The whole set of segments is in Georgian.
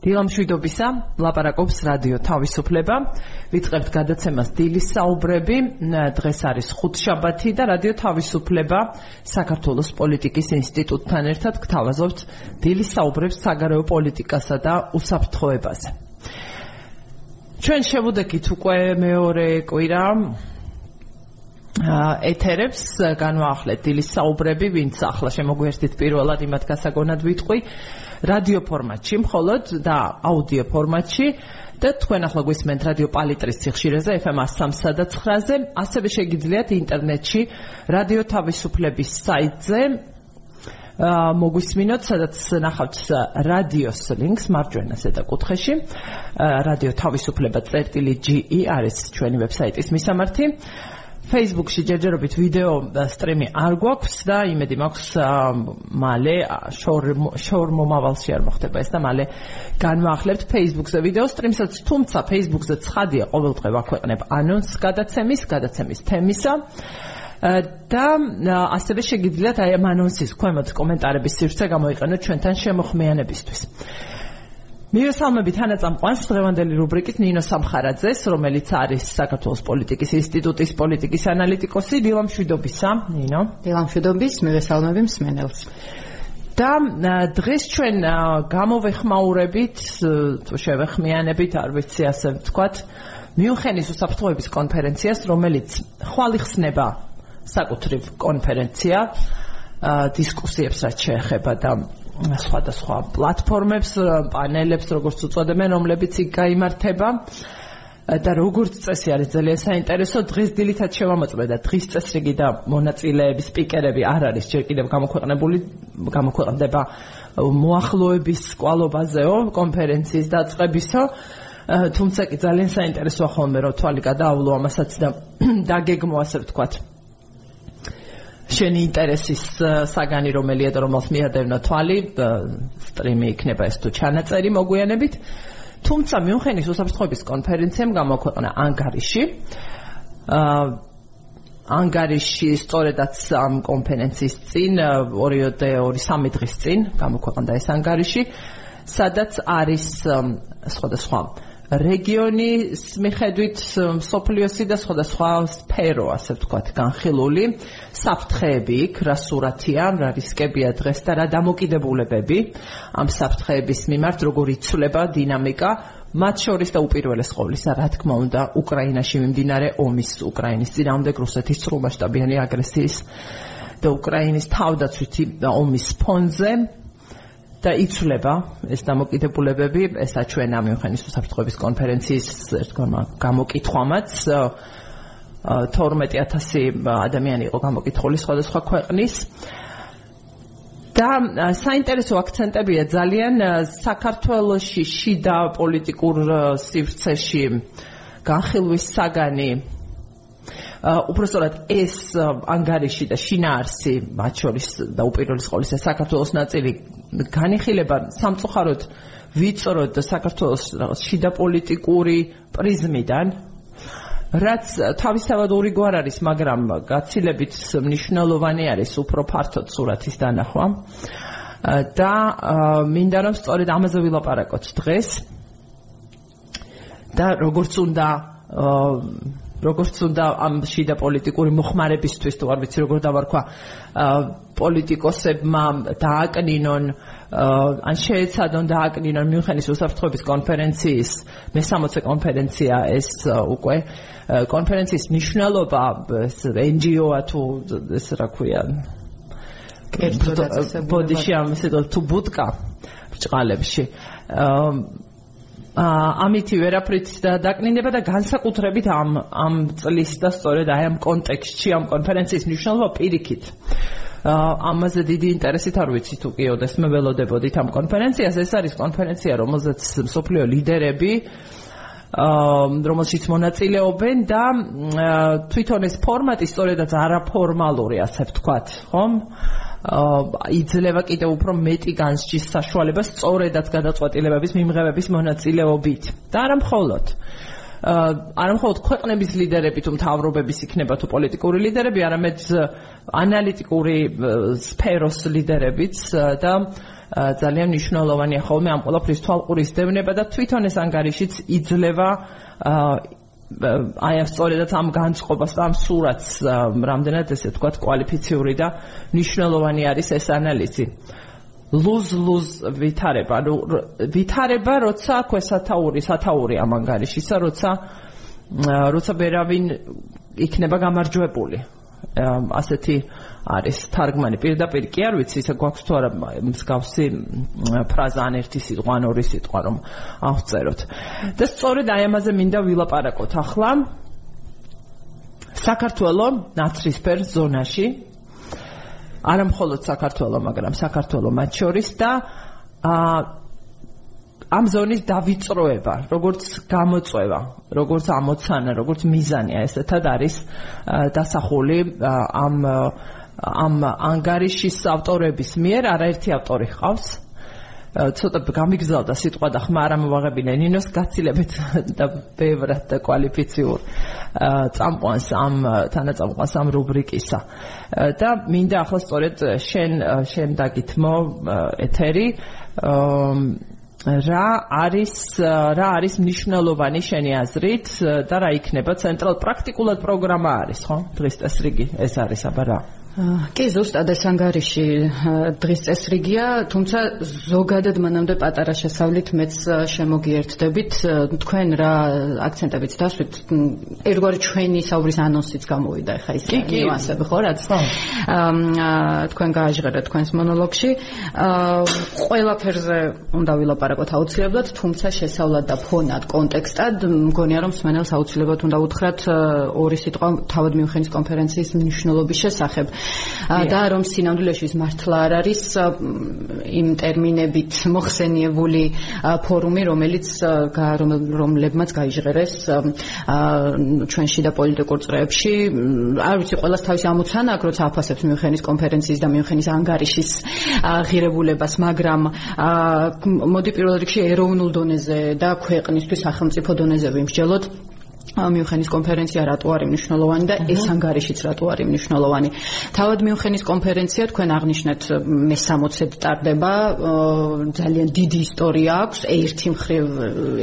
დილამშვიდობისა, ლაპარაკობს რადიო თავისუფლება. ვიწყებთ გადაცემას დილის საუბრები. დღეს არის ხუთშაბათი და რადიო თავისუფლება საქართველოს პოლიტიკის ინსტიტუტთან ერთად გთავაზობთ დილის საუბრებს საგარეო პოლიტიკასა და უსაფრთხოებაზე. ჩვენ შევუდექით უკვე მეორე კვირა ეთერებს განვაახლეთ დილის საუბრები, ვინც ახლა შემოგვიერთდით პირველად იმათ გასაგონად ვიტყვი. რადიო ფორმატში, მხოლოდ და აუდიო ფორმატში და თქვენ ახლა გვისმენთ რადიო პალიტრის სიხშირეზე FM 103 და 9-ზე, ასევე შეგიძლიათ ინტერნეტში რადიო თავისუფლების საიტზე მოგვისმინოთ, სადაც ნახავთ რადიოს ლინკს მარჯვენა ზედა კუთხეში. რადიო თავისუფლება წერტილი GE არის ჩვენი ვებსაიტის მისამართი. Facebook-ში ჯერჯერობით ვიდეო სტრიმი არ გვაქვს და იმედი მაქვს მალე შორ შორ მომავალში არ მოხდება ეს და მალე განვაახლებთ Facebook-ზე ვიდეო სტრიმსაც თუმცა Facebook-ზე ცხადია ყოველდღე ვაქვეყნებ ანონს გადაცემის გადაცემის თემისა და ასევე შეგიძლიათ აი ამ ანონსის ქვემოთ კომენტარების სივრცე გამოიყენოთ ჩვენთან შემოხმიანებისთვის. მივესალმებით თანაწამყვანს დღევანდელი რუბრიკით ნინო სამხარაძეს, რომელიც არის საქართველოს პოლიტიკის ინსტიტუტის პოლიტიკის ანალიტიკოსი. დილამშვიდობისა, ნინო. დილამშვიდობის, მივესალმები მსმენელს. და დღეს ჩვენ გამოვეხმაურებით, თუ შევეხმიანებით, არ ვიცი ასე ვთქვათ, მიუნხენის უსაფრთხოების კონფერენციას, რომელიც ხვალიხსნება საკუთრივ კონფერენცია, დისკუსიებს რაც შეეხება და სხვადასხვა პლატფორმებს, პანელებს, როგორც უწოდებენ, რომლებიც იქ გამართება და როგორც წესი არის ძალიან საინტერესო დღეს დილითაც შევამოწმე და დღის წესრიგი და მონაწილეების სპიკერები არ არის. ჯერ კიდევ გამოქვეყნებული გამოქვეყნდება მოახლოების კვალობაზეო კონფერენციის დაწყებისო. თუმცა კი ძალიან საინტერესოა ხოლმე რომ თვალი გადაავლო ამასაც და დაგეგმო ასე ვთქვათ შენი ინტერესის საგანი რომელია და რომელს მიადევნა თვალი სტრიმი იქნება ეს თუ ჩანაწერი მოგვიანებით. თუმცა მიუნხენის უსაფრთხოების კონფერენციამ გამოქვეყნა ანგარიში. აა ანგარიში სწორედაც ამ კონფერენციის წინ 2-3 დღის წინ გამოქვეყნდა ეს ანგარიში სადაც არის სხვადასხვა რეგიონის მიხედვით სოფლიოსი და სხვადასხვა სფერო, ასე ვთქვათ, განხილული. საფრთხეები იქ, რა სურათია, რა რისკებია დღეს და რა დამოკიდებულებები. ამ საფრთხეების მიმართ, როგორ იცვლება დინამიკა მათ შორის და უპირველეს ყოვლისა, რა თქმა უნდა, უკრაინაში მიმდინარე ომის, უკრაინის ძინავდე რუსეთის სრულმასშტაბიანი აგრესიის და უკრაინის თავდაცვითი ომის ფონზე და იცვლება ეს დამოკიდებულებები, ესა ჩვენ ამ მიუხედავად საფრთხების კონფერენციის ერთგვარმა გამოკითხვამაც. 12000 ადამიანი იყო გამოკითხული სხვადასხვა ქვეყნის. და საინტერესო აქცენტებია ძალიან საქართველოსში შიდა პოლიტიკურ სივრცეში განხილვის საგანი უпростоრად ეს ანგარიში და შინაარსი, მათ შორის და უპირველეს ყოვლისა საქართველოს ნაწილი განიხილება სამწუხაროდ ვიწროდ საქართველოს შიდა პოლიტიკური პრიზმიდან რაც თავისთავად ორიგوار არის, მაგრამ გაცილებით მნიშვნელოვანი არის უფრო ფართოდ სურათის დანახვა. და მინდა რომ სწორედ ამაზე ვილაპარაკოთ დღეს. და როგორც უნდა აა როგორც უნდა ამ შიდა პოლიტიკური მოხმარებისთვის თუ არ ვიცი როგორ დავარქვა პოლიტიკოსებმა დააკნინონ ან შეეცადონ დააკნინონ მიუნხენის უსაფრთხოების კონფერენციის მე-60 კონფერენცია ეს უკვე კონფერენციის მნიშვნელობა NGO-ა თუ ეს რა ქვია ბოდიში ამ ისე თუ ბუტკა ბრჭყალებში ამითი ვერაფრით დაკნინება და განსაკუთრებით ამ ამ წლის და სწორედ აი ამ კონტექსტში ამ კონფერენციის მნიშვნელობა პირიქით. ამაზე დიდი ინტერესით არ ვიცი თუ კი ოდესმე ველოდებოდით ამ კონფერენციას. ეს არის კონფერენცია, რომელზეც სოფლიო ლიდერები აა რომელშიც მონაწილეობენ და თვითონ ეს ფორმატი სწორედაც არაფორმალური, ასე ვთქვათ, ხომ? იძლევა კიდევ უფრო მეტი განსჯის საშუალებას სწორედაც გადაწყვეტილებების მიმღებების მონაწილეობით. და არა მხოლოდ. არა მხოლოდ ქვეყნების ლიდერები თუ მთავრობების იქნება თუ პოლიტიკური ლიდერები, არამედ ანალიტიკური სფეროს ლიდერებიც და ძალიან მნიშვნელოვანია ხოლმე ამ ყველაფრის თვალყურის დევნება და თვითონ ეს ანგარიშიც იძლევა აი ამ სწორედაც ამ განწყობას და ამ სურათს რამდენად ესე თქვა კვალიფიციური და მნიშვნელოვანი არის ეს ანალიზი. ლუზ-ლუზ ვითარება, ანუ ვითარება, როცა ქვე სათაური, სათაური ამ ანგარიშისა, როცა როცა ვერავინ იქნება გამარჯვებული. ასეთი არის თარგმანი. პირდაპირ კი არ ვიცი ისე გვაქვს თუ არა მსგავსი ფრაზა ან ერთი სიტყვა ან ორი სიტყვა რომ ავწეროთ. და სწორედ აი ამაზე მინდა ვილაპარაკოთ. ახლა საქართველოს ნაცრისფერ ზონაში არა მხოლოდ საქართველოს მაგრამ საქართველოს მათ შორის და აა ამ ზონის დავიწროება, როგორც გამოწვევა, როგორც ამოცანა, როგორც მიზანია, ესეთად არის დასახული ამ ამ ანგარიშის ავტორების მიერ, არაერთი ავტორი ხავს. ცოტა გამიგზავნა სიტყვა და ხმა არ ამოვაღებინა. ნინოს გაცილებით და ბევრად და კვალიფიციურ წამყვანს ამ თანაწამყვანს ამ რუბრიკისა. და მინდა ახლა სწორედ შენ შენ დაგითმო ეთერი რა არის რა არის მნიშვნელოვანი შენი აზრით და რა იქნება? ცენტრალ პრაქტიკულად პროგრამა არის ხო? დღეს წესრიგი ეს არის აბა რა კი ზუსტად ეს ანგარიში დღის წესრიგია, თუმცა ზოგადად მანამდე პატარა შესავლით მეც შემოგიერთდებით თქვენ რა აქცენტებით დასვით? ერთგვარი ჩვენი საუბრის ანონსიც გამოვიდა ხა ის ნიუანსები ხო რაც აა თქვენ გააჟღერეთ თქვენს მონოლოგში. ყველაფერზე უნდა ვილაპარაკოთ აუცილებლად, თუმცა შესავლად და ფონად კონტექსტად მგონია რომ სმენელს აუცილებლად უნდა უთხრათ ორი სიტყვა თავად მიუხედის კონფერენციის მნიშვნელობის შესახებ. და რომ სინამდვილეში ის მართლა არ არის იმ ტერმინებით მოხსენიებული ფორუმი, რომელიც რომლებმაც გაიჟღერეს ჩვენში და პოლიტიკურ წრეებში. არ ვიცი, ყოველას თავისი ამოცანა აქვს, როცა აფასებს მიუხედის კონფერენციის და მიუხედის ანგარიშის ღირებულებას, მაგრამ მოდი პირველ რიგში ეროვნულ დონეზე და ქვეყნისთვის სახელმწიფო დონეზე ვიმსჯელოთ. მიუნხენის კონფერენცია რატო არის მნიშვნელოვანი და ეს ანგარიშიც რატო არის მნიშვნელოვანი. თავად მიუნხენის კონფერენცია თქვენ აღნიშნეთ მე-60-ად ტარდება, ძალიან დიდი ისტორია აქვს, ერთი მხრივ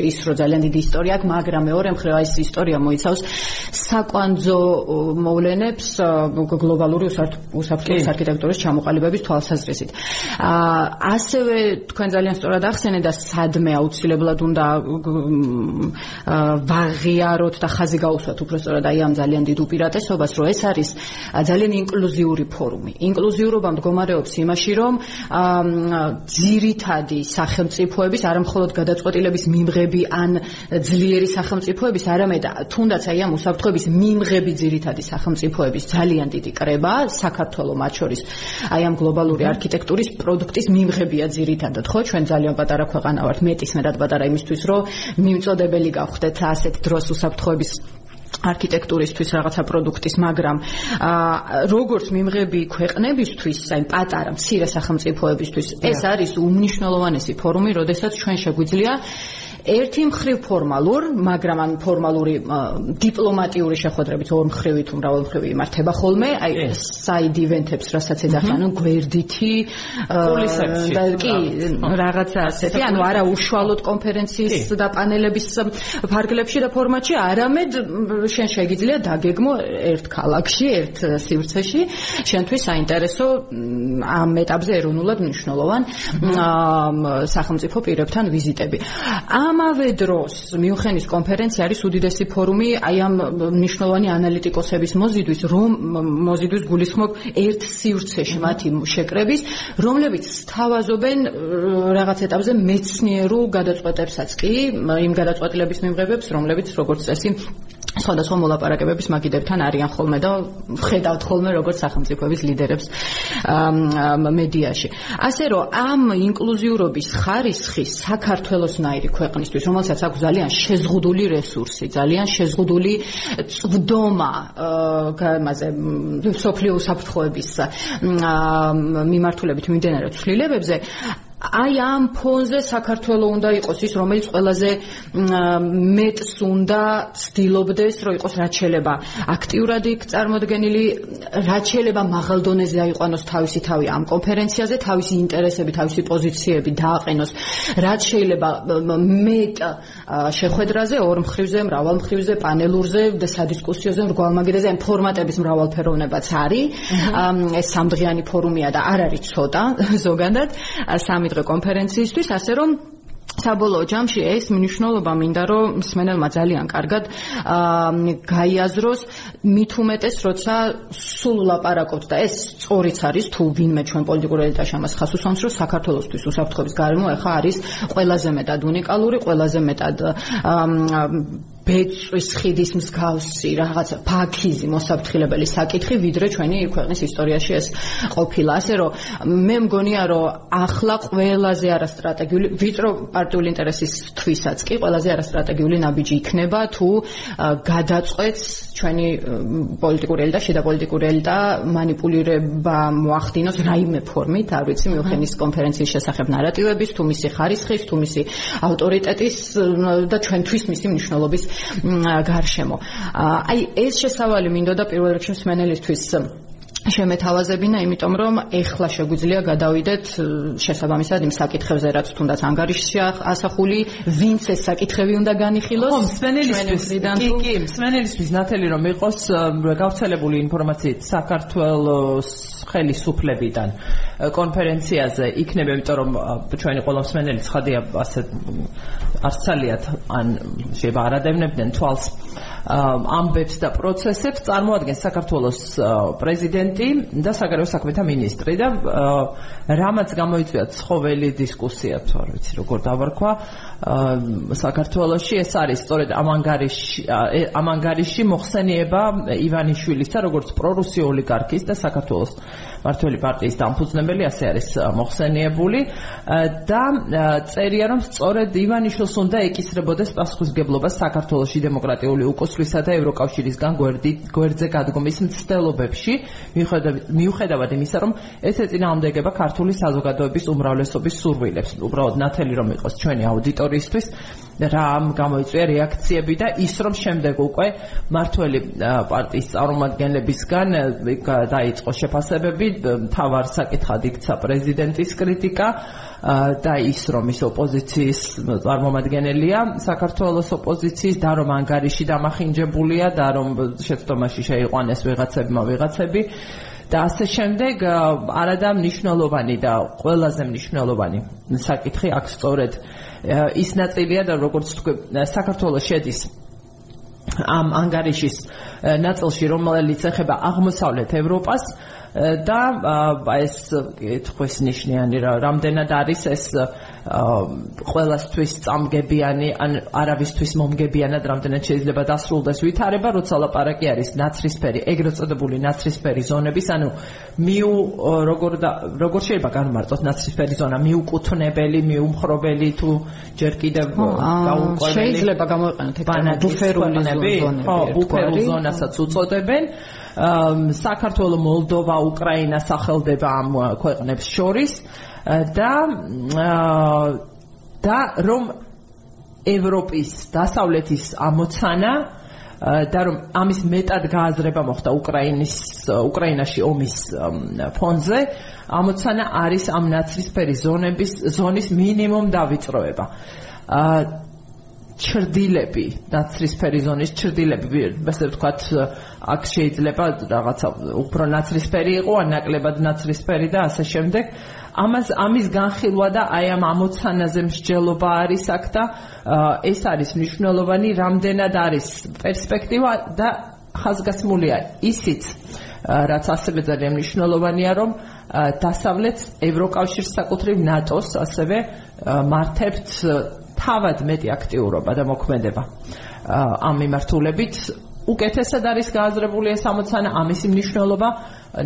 ის რომ ძალიან დიდი ისტორია აქვს, მაგრამ მეორე მხრივ ეს ისტორია მოიცავს საკვანძო მოვლენებს გლობალური უსაფრთხოების არქიტექტურის ჩამოყალიბების თვალსაზრისით. ასევე თქვენ ძალიან სწორად ახსენეთ და სადმე აუცილებლად უნდა ვაღიაროთ და ხაზი გაუსვათ უბრალოდ აი ამ ძალიან დიდ უპირატესობას, რომ ეს არის ძალიან ინკლუზიური ფორუმი. ინკლუზიურობა მდგომარეობს იმაში, რომ ძირითადი სახელმწიფოების არამხოლოდ გადაწყვეტილების მიმღები ან ძლიერი სახელმწიფოების, არამედ თუნდაც აი ამ უსაფრთხოების მიმღები ძირითადი სახელმწიფოების ძალიან დიდი კრება საქართველოს მათ შორის აი ამ გლობალური არქიტექტურის პროდუქტის მიმღებია ძირითადად, ხო? ჩვენ ძალიან პატარა ქვეყანა ვართ, მეტისმეტად პატარა იმისთვის, რომ მიმწოდებელი გავხდეთ ასეთ დროს უსაფრთხო უსაფრთხოების არქიტექტურისთვის რაღაცა პროდუქტის, მაგრამ აა როგორც მიმღები ქვეყნებისთვის, აი პატარა მცირე სახელმწიფოებისთვის, ეს არის უმნიშვნელოვანესი ფორუმი, როდესაც ჩვენ შეგვიძლია ერთი მხრივ ფორმალურ, მაგრამ ან ფორმალური დიპლომატიური შეხვედრებით ორ მხრივი თუ მრავალ მხრივი იმართება ხოლმე, აი საიდ ივენთებს, რასაც ეძახიან, ანუ გვერდითი და კი რაღაცა ასეთი, ანუ არა უშუალოდ კონფერენციის და პანელების ფარგლებში და ფორმატში, არამედ შენ შეგიძლია დაგეგმო ერთ ქალაქში, ერთ სივრცეში, შენთვის საინტერესო ამ ეტაპზე ეროვნულად მნიშვნელოვან სახელმწიფო პირებთან ვიზიტები. ამ ამავე დროს მიუნხენის კონფერენცია არის უდიდესი ფორუმი აი ამ მნიშვნელოვანი ანალიტიკოსების მოზიდვის რომ მოზიდვის გულისხმობ ერთ სივრცეში მათი შეკრების რომლებიც სთავაზობენ რაღაც ეტაპზე მეცნიერულ გადაწყვეტებსაც. კი იმ გადაწყვეტილების მიმღებებს რომლებიც როგორც წესი სხვადასხვა მოლაპარაკებების მაგიდებთან არიან ხოლმე და ხედავთ ხოლმე როგორც სახელმწიფოების ლიდერებს მედიაში. ასე რომ ამ ინკლუზიურობის ხარისხი საქართველოსნაირი ქვეყნისთვის, რომელსაც აქვს ძალიან შეზღუდული რესურსი, ძალიან შეზღუდული წვდომა ამაზე სოფლიო უსაფრთხოების მიმართულებით მიმდინარე ცვლილებებზე აი ამ ფონზე საქართველოს უნდა იყოს ის რომელიც ყველაზე მეტს უნდა ცდილობდეს რომ იყოს რაც შეიძლება აქტიურად იქ წარმოდგენილი რაც შეიძლება მაღალ დონეზე აიყვანოს თავისი თავი ამ კონფერენციაზე თავისი ინტერესები თავისი პოზიციები დააყენოს. რაც შეიძლება მეტ შეხვედრაზე ორ მხრივზე მრავალ მხრივზე პანელურზე და სადისკუსიოზე მრგვალმაგიდაზე ამ ფორმატების მრავალფეროვნებაც არის. ეს სამდღიანი ფორუმია და არ არის ცოტა ზოგადად. სამი დღე კონფერენციისთვის, ასე რომ საბოლოო ჯამში ეს მნიშვნელობა მინდა რომ სმენელმა ძალიან კარგად გაიაზროს მით უმეტეს როცა სულ ლაპარაკობთ და ეს სწორიც არის თუ ვინმე ჩვენ პოლიტიკურ ელიტაში ამას ხას უსვამს რომ საქართველოსთვის უსაფრთხოების გარემო ახლა არის ყველაზე მეტად უნიკალური ყველაზე მეტად ბეწვის ხიდის მსგავსი რაღაცა ფაქიზი მოსაფრთხილებელი საკითხი, ვიდრე ჩვენი ქვეყნის ისტორიაში ეს ყოფილა. ასე რომ მე მგონია რომ ახლა ყველაზე არასტრატეგიული, ვიწრო პარტიული ინტერესისთვისაც კი ყველაზე არასტრატეგიული ნაბიჯი იქნება თუ გადაწყვეტს ჩვენი პოლიტიკური ელიტა, შიდა პოლიტიკური ელიტა манипуლირება მოახდინოს რაიმე ფორმით, არ ვიცი, მიუნხენის კონფერენციის შესახებ ნარატივების, თუ მისი ხარისხის, თუ მისი ავტორიტეტის და ჩვენთვის მისი მნიშვნელობის გარშემო. აი ეს შესავალი მინდოდა პირველ რიგში მსმენელისთვის შემეთავაზებინა, იმიტომ რომ ეხლა შეგვიძლია გადავიდეთ შესაბამისად იმ საკითხებზე, რაც თუნდაც ანგარიშში ასახული, ვინც ეს საკითხები უნდა განიხილოს. ხო, მსმენელისთვის კი, კი, მსმენელისთვის ნათელი რომ იყოს გავრცელებული ინფორმაციით საქართველოს ხელისუფლებიდან კონფერენციაზე იქნება, იმიტომ რომ ჩვენი ყველა მსმენელი ცხადია ასე არც ძალიათ ან შეიძლება არადევნებდნენ თვალს ამბებს და პროცესებს წარმოადგენს საქართველოს პრეზიდენტი და საგარეო საქმეთა ministri და რამაც გამოიწვია ცხოველი დისკუსია თუ არ ვიცი როგორ დავარქვა. საქართველოსში ეს არის სწორედ ამანგარიში ამანგარიში მოხსენიება ივანიშვილისა როგორც პრორუსი ოლიგარქის და საქართველოს მართველი პარტიის დამფუძნებელი ასე არის მოხსენიებული. და წერია რომ სწორედ ივანიშვილს უნდა ეკისრებოდეს პასუხისგებლობა საქართველოსი დემოკრატიული უკუსლისა და ევროკავშირისგან გვერდზე გადგომის მცდელობებში. მიუხედავად იმისა რომ ეს ეწინააღმდეგება ქართული საზოგადოების უმრავლესობის სურვილებს უბრალოდ ნათელი რომ იყოს ჩვენი აუდიტორიისთვის რა გამოიწვია რეაქციები და ის რომ შემდეგ უკვე მართველი პარტიის წარმომადგენლებისგან დაიწყო შეფასებები თავარ საკითხად იქცა პრეზიდენტის კრიტიკა და ის რომ ის ოპოზიციის წარმომადგენელია საქართველოს ოპოზიციის და რომ ანგარიში დამახინჯებულია და რომ შეცდომაში შეიყვანეს ვიღაცებმა ვიღაცები. და ასე შემდეგ არადა მნიშვნელოვანი და ყველაზე მნიშვნელოვანი საკითხი აქ სწორედ ის ნაწილია და როგორც თქვი საქართველოს შედის ამ ანგარიშის ნაწილში რომელიც ეხება აღმოსავლეთ ევროპას და ეს კითხვის ნიშნიანი რა რამდენად არის ეს ყველასთვის წამგებიანი ან არავისთვის მომგებიანად რამდენად შეიძლება დასრულდეს ვითარება როცა ლაპარაკი არის ნაცრისფერი ეგრეთ წოდებული ნაცრისფერი ზონების ანუ მიუ როგორ და როგორ შეიძლება განმარტოთ ნაცრისფერი ზონა? მიუკუთვნებელი მიუმხრობელი თუ ჯერ კიდევ გაუკვირველი შეიძლება გამოიყენოთ ეს ბუფერული ზონები ხო ბუფერულ ზონასაც უწოდებენ საქართველოს მოლდოვა უკრაინა სახელდება ამ ქვეყნებს შორის. და და რომ ევროპის დასავლეთის ამოცანა და რომ ამის მეტად გააზრება მოხდა უკრაინის უკრაინაში ომის ფონზე ამოცანა არის ამ ნაცრისფერი ზონების ზონის მინიმუმ დავიწროება ჩრდილები ნაცრისფერი ზონის ჩრდილები ასე ვთქვათ აქ შეიძლება რაღაცა უფრო ნაცრისფერი იყო ან ნაკლებად ნაცრისფერი და ასე შემდეგ. ამას ამის განხილვა და აი ამ ამოცანაზე მსჯელობა არის აქ და ეს არის მნიშვნელოვანი რამდენად არის პერსპექტივა და ხაზგასმულია. ისიც რაც ასევე ძალიან მნიშვნელოვანია რომ დასავლეთ ევროკავშირს საკუთრივ ნატოს ასევე მართებთ თავად მეტი აქტიურობა და მოქმედება. ამ მიმართულებით უკეთესად არის გააზრებული ეს ამოცანა ამისი მნიშვნელობა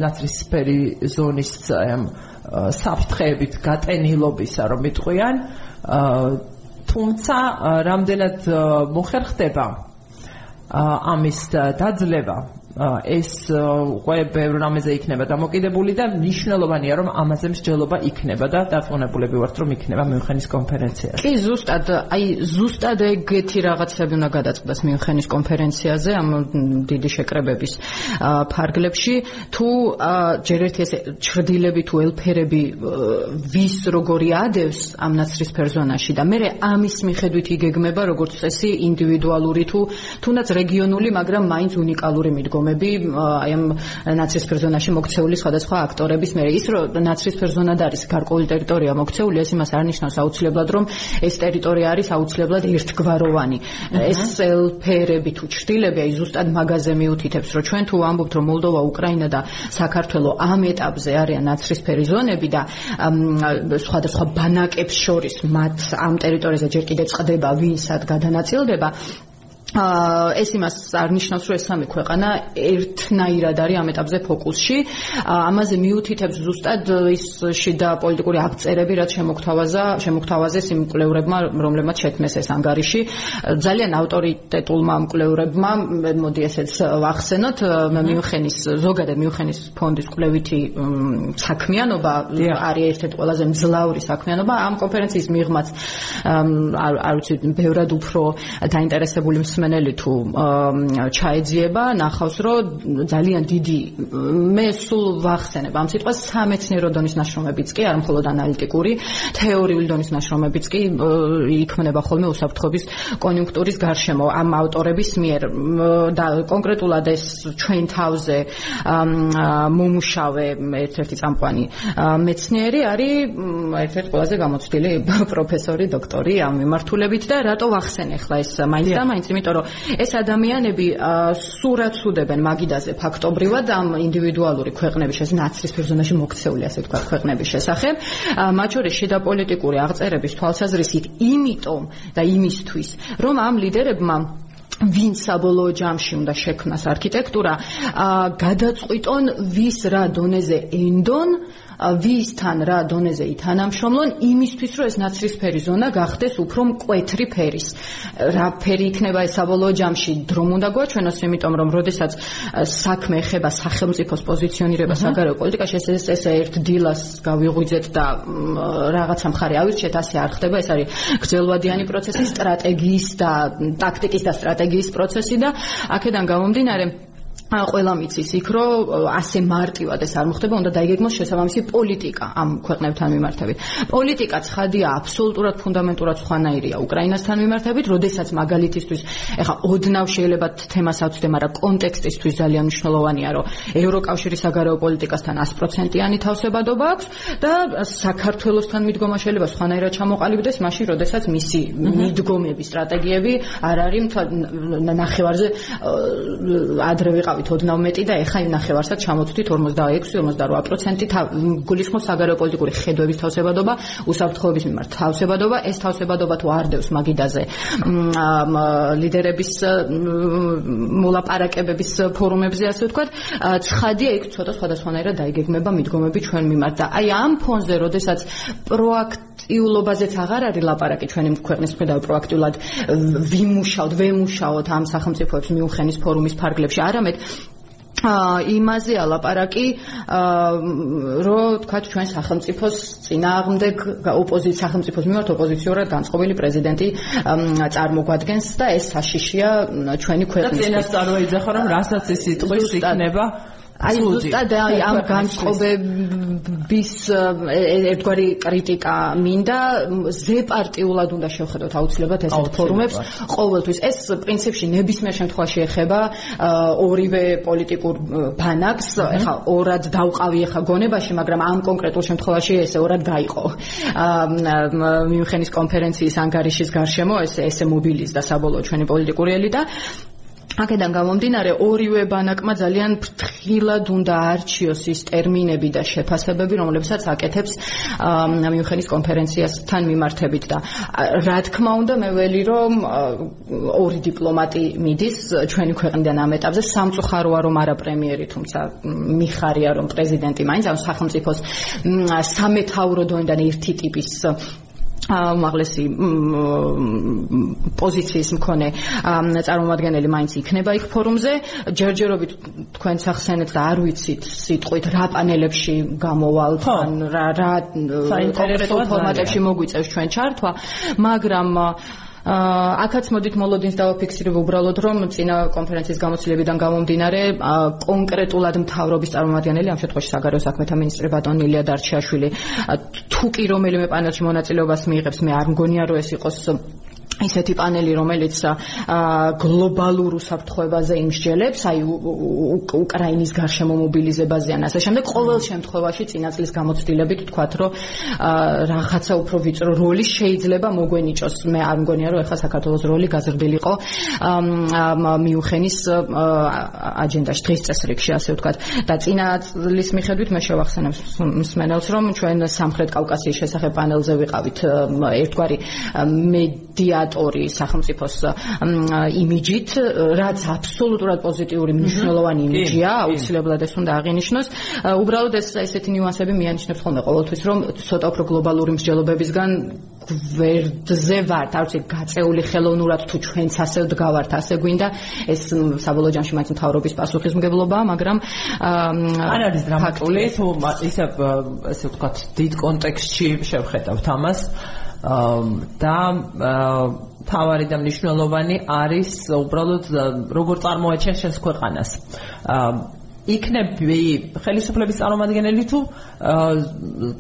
ნაცრისფერი ზონის ამ საფრთხეებით გატენილობისა რომ იტყვიან თუმცა რამდენად მოხერხდება ამის დაძლევა ეს უკვე ბევრ რამეზე იქნება დამოკიდებული და მნიშვნელოვანია რომ ამაზე მსჯელობა იქნება და დაწუნებულები ვართ რომ იქნება მიუნხენის კონფერენციაზე. კი ზუსტად აი ზუსტად ეგეთი რაღაცები უნდა გადაწყდეს მიუნხენის კონფერენციაზე ამ დიდი შეკრებების ფარგლებში თუ ჯერ ერთი ესე ჩრდილები თუ ელფერები ვის როგორი ადევს ამ ნაცრისფერ ზონაში და მე ამის მიხედვით იგეგმება როგორც წესი ინდივიდუალური თუ თუნდაც რეგიონული მაგრამ მაინც უნიკალური მიდგომა ნაშრომები აი ამ ნაცრისფერ ზონაში მოქცეული სხვადასხვა აქტორების მე ის რომ ნაცრისფერ ზონად არის გარკვეული ტერიტორია მოქცეული ეს იმას არ ნიშნავს აუცილებლად რომ ეს ტერიტორია არის აუცილებლად ერთგვაროვანი. ეს ელფერები თუ ჩრდილები აი ზუსტად მაგაზე მიუთითებს რომ ჩვენ თუ ვამბობთ რომ მოლდოვა უკრაინა და საქართველო ამ ეტაპზე არიან ნაცრისფერი ზონები და სხვადასხვა ბანაკებს შორის მათ ამ ტერიტორიაზე ჯერ კიდევ წდება ვინსად გადანაწილდება ეს იმას არ ნიშნავს რომ ეს სამი ქვეყანა ერთნაირად არის ამ ეტაპზე ფოკუსში. ამაზე მიუთითებს ზუსტად ის შიდა პოლიტიკური აღწერები, რაც შემოგთავაზა, შემოგთავაზეს იმ კვლევრებმა, რომლებმაც შექმნეს ეს ანგარიში. ძალიან ავტორიტეტულმა კვლევრებმა, მოდი ესეც ვახსენოთ, მიუხენის ზოგადად მიუხენის ფონდის კვლევითი საქმიანობა არის ერთ-ერთი ყველაზე მძლავრი საქმიანობა ამ კონფერენციის მიღმაც არ ვიცი, ბევრად უფრო დაინტერესებული მსმენელი თუ ჩაეძიება, ნახავს, რომ ძალიან დიდი მე სულ ვახსენებ. ამ სიტყვას სამეცნიერო დონის ნაშრომებიც კი, არ მხოლოდ ანალიტიკური, თეორიული დონის ნაშრომებიც კი იქმნება ხოლმე უსაფრთხოების კონიუნქტურის გარშემო. ამ ავტორების მიერ და კონკრეტულად ეს ჩვენ თავზე მომუშავე ერთ-ერთი წამყვანი მეცნიერი არის ერთ-ერთი ყველაზე გამოცდილი პროფესორი, დოქტორი ამ მიმართულებით და რატო ვახსენე? ახლა ეს მაინც და მაინც იმიტომ რომ ეს ადამიანები სურათს უდებენ მაგიდაზე ფაქტობრივად ამ ინდივიდუალური ქვეყნების შესახებ ნაცრისფერ ზონაში მოქცეული ასე თქვა ქვეყნების შესახებ. მათ შორის შიდა პოლიტიკური აღწერების თვალსაზრისით იმიტომ და იმისთვის რომ ამ ლიდერებმა ვინ საბოლოო ჯამში უნდა შექმნას არქიტექტურა გადაწყვიტონ ვის რა დონეზე ენდონ ვისთან რა დონეზე ითანამშრომლონ იმისთვის რომ ეს ნაცრისფერი ზონა გახდეს უფრო მკვეთრი ფერის. რა ფერი იქნება ეს საბოლოო ჯამში? დრომ უნდა გვაჩვენოს იმიტომ რომ როდესაც საქმე ეხება სახელმწიფოს პოზიციონირება საგარეო პოლიტიკაში ეს ეს ეს ერთ დილას გავიღვიძეთ და რაღაცა მხარე ავირჩიეთ ასე არ ხდება. ეს არის გრძელვადიანი პროცესი სტრატეგიის და ტაქტიკის და სტრატეგიის პროცესი და აქედან გამომდინარე ყველა მიცის იქ რომ ასე მარტივად ეს არ მოხდება, უნდა დაიგეგმოს შესაბამისი პოლიტიკა ამ ქვეყნებთან მიმართებით. პოლიტიკა ცხადია აბსოლუტურად ფუნდამენტურად სხვანაირია უკრაინასთან მიმართებით, როდესაც მაგალითისთვის ეხა ოდნავ შეიძლება თემას ავწდე, მაგრამ კონტექსტისთვის ძალიან მნიშვნელოვანია, რომ ევროკავშირის საგარეო პოლიტიკასთან 100%-იანი თავსებადობა აქვს და საქართველოსთან მიდგომა შეიძლება სხვანაირად ჩამოყალიბდეს, მაშინ როდესაც მისი მიდგომები, სტრატეგიები არ არის ნახევარზე ადრე ვიყავით ოდნავ მეტი და ეხა იმ ნახევარსაც ჩამოთვით 46-48% გულისხმობს საგარეო პოლიტიკური ხედვების თავსებადობა, უსაფრთხოების მიმართ თავსებადობა, ეს თავსებადობა თუ არ დევს მაგიდაზე ლიდერების მოლაპარაკებების ფორუმებზე ასე ვთქვათ, ცხადია იქ ცოტა სხვადასხვანაირად დაიგეგმება მიდგომები ჩვენ მიმართ და აი ამ ფონზე, როდესაც პროაქტიულობაზეც აღარ არის ლაპარაკი ჩვენი ქვეყნის მხრიდან პროაქტიულად ვიმუშავთ, ვემუშაოთ ამ სახელმწიფოებს მიუხენის ფორუმის ფარგლებში, არამედ იმაზე ალაპარაკი აა რომ თქვა ჩვენ სახელმწიფოს წინააღმდეგ ოპოზიცია სახელმწიფოს მიმართ ოპოზიციურად განწყობილი პრეზიდენტი წარმოგვადგენს და ეს საშიშია ჩვენი ქვეყნის. და წინასწარ ვეძახა რომ რასაც ის სიტყვის იქნება აი ზუსტად აი ამ განწყობების ერთგვარი კრიტიკა მინდა ზეპარტიულად უნდა შევხედოთ აუცილებლად ესეთ ფორუმებს. ყოველთვის ეს პრინციპში ნებისმიერ შემთხვევაში ეხება ორივე პოლიტიკურ ბანაკს ეხა ორად დავყავი ეხა გონებაში მაგრამ ამ კონკრეტულ შემთხვევაში ესე ორად გაიყო. მიუნხენის კონფერენციის ანგარიშის გარშემო ეს ესე მობილიზდა საბოლოო ჩვენი პოლიტიკური ელიტა აქედან გამომდინარე ორივე ბანაკმა ძალიან ფრთხილად უნდა არჩიოს ის ტერმინები და შეფასებები, რომლებსაც აკეთებს მიუნხენის კონფერენციასთან მიმართებით და რა თქმა უნდა მე ველი რომ ორი დიპლომატი მიდის ჩვენი ქვეყნიდან ამ ეტაპზე. სამწუხაროა რომ არა პრემიერი, თუმცა მიხარია რომ პრეზიდენტი მაინც ამ სახელმწიფოს სამეთაურო დონიდან ერთი ტიპის უმაღლესი პოზიციის მქონე წარმომადგენელი მაინც იქნება იქ ფორუმზე. ჯერჯერობით თქვენ სახსენეთ და არ ვიცით სიტყვით რა პანელებში გამოვალთ ან რა რა საინტერესო ფორმატებში მოგვიწევს ჩვენ ჩართვა მაგრამ აქაც მოდით მოლოდინს დავაფიქსირებ უბრალოდ რომ წინა კონფერენციის გამოცდილებიდან გამომდინარე კონკრეტულად მთავრობის წარმომადგენელი ამ შემთხვევაში საგარეო საქმეთა მინისტრი ბატონ ილია დარჩიაშვილი. თუ კი რომელიმე პანელში მონაწილეობას მიიღებს მე არ მგონია რომ ეს იყოს ისეთი პანელი, რომელიც გლობალურ უსაფრთხოებაზე იმსჯელებს, აი უკრაინის გარშემო მობილიზებაზე ან ასე შემდეგ, ყოველ შემთხვევაში წინაწლის გამოცდილებით თქვათ, რომ რაღაცა უფრო ვიწრო როლი შეიძლება მოგვენიჭოს. მე არ მგონია, რომ ეხლა საქართველოს როლი გაზრდილიყო მიუხენის აჯენდაში დღის წესრიგში, ასე ვთქვათ. და წინაწლის მიხედვით მე შევახსენებ მსმენელს, რომ ჩვენ სამხრეთ კავკასიის შესახებ პანელზე ვიყავით ერთგვარი მედია დიქტატორი სახელმწიფოს იმიჯით, რაც აბსოლუტურად პოზიტიური მნიშვნელოვანი იმიჯია, აუცილებლად ეს უნდა აღინიშნოს. უბრალოდ ეს ესეთი ნიუანსები მიანიშნებს ხოლმე ყოველთვის, რომ ცოტა უფრო გლობალური მსჯელობებისგან გვერდზე ვართ, არ ვიცი, გაწეული ხელოვნურად თუ ჩვენც ასე ვდგავართ, ასე გვინდა. ეს საბოლოო ჯამში მაინც მთავრობის პასუხისმგებლობაა, მაგრამ არ არის დრამატული, თუ ისე ესე ვთქვათ, დიდ კონტექსტში შევხედავთ ამას. და თავარი და მნიშვნელოვანი არის უბრალოდ როგორ წარმოაჩენ შენს ქვეყანას. იქნები ხელისუფლების წარმომადგენელი თუ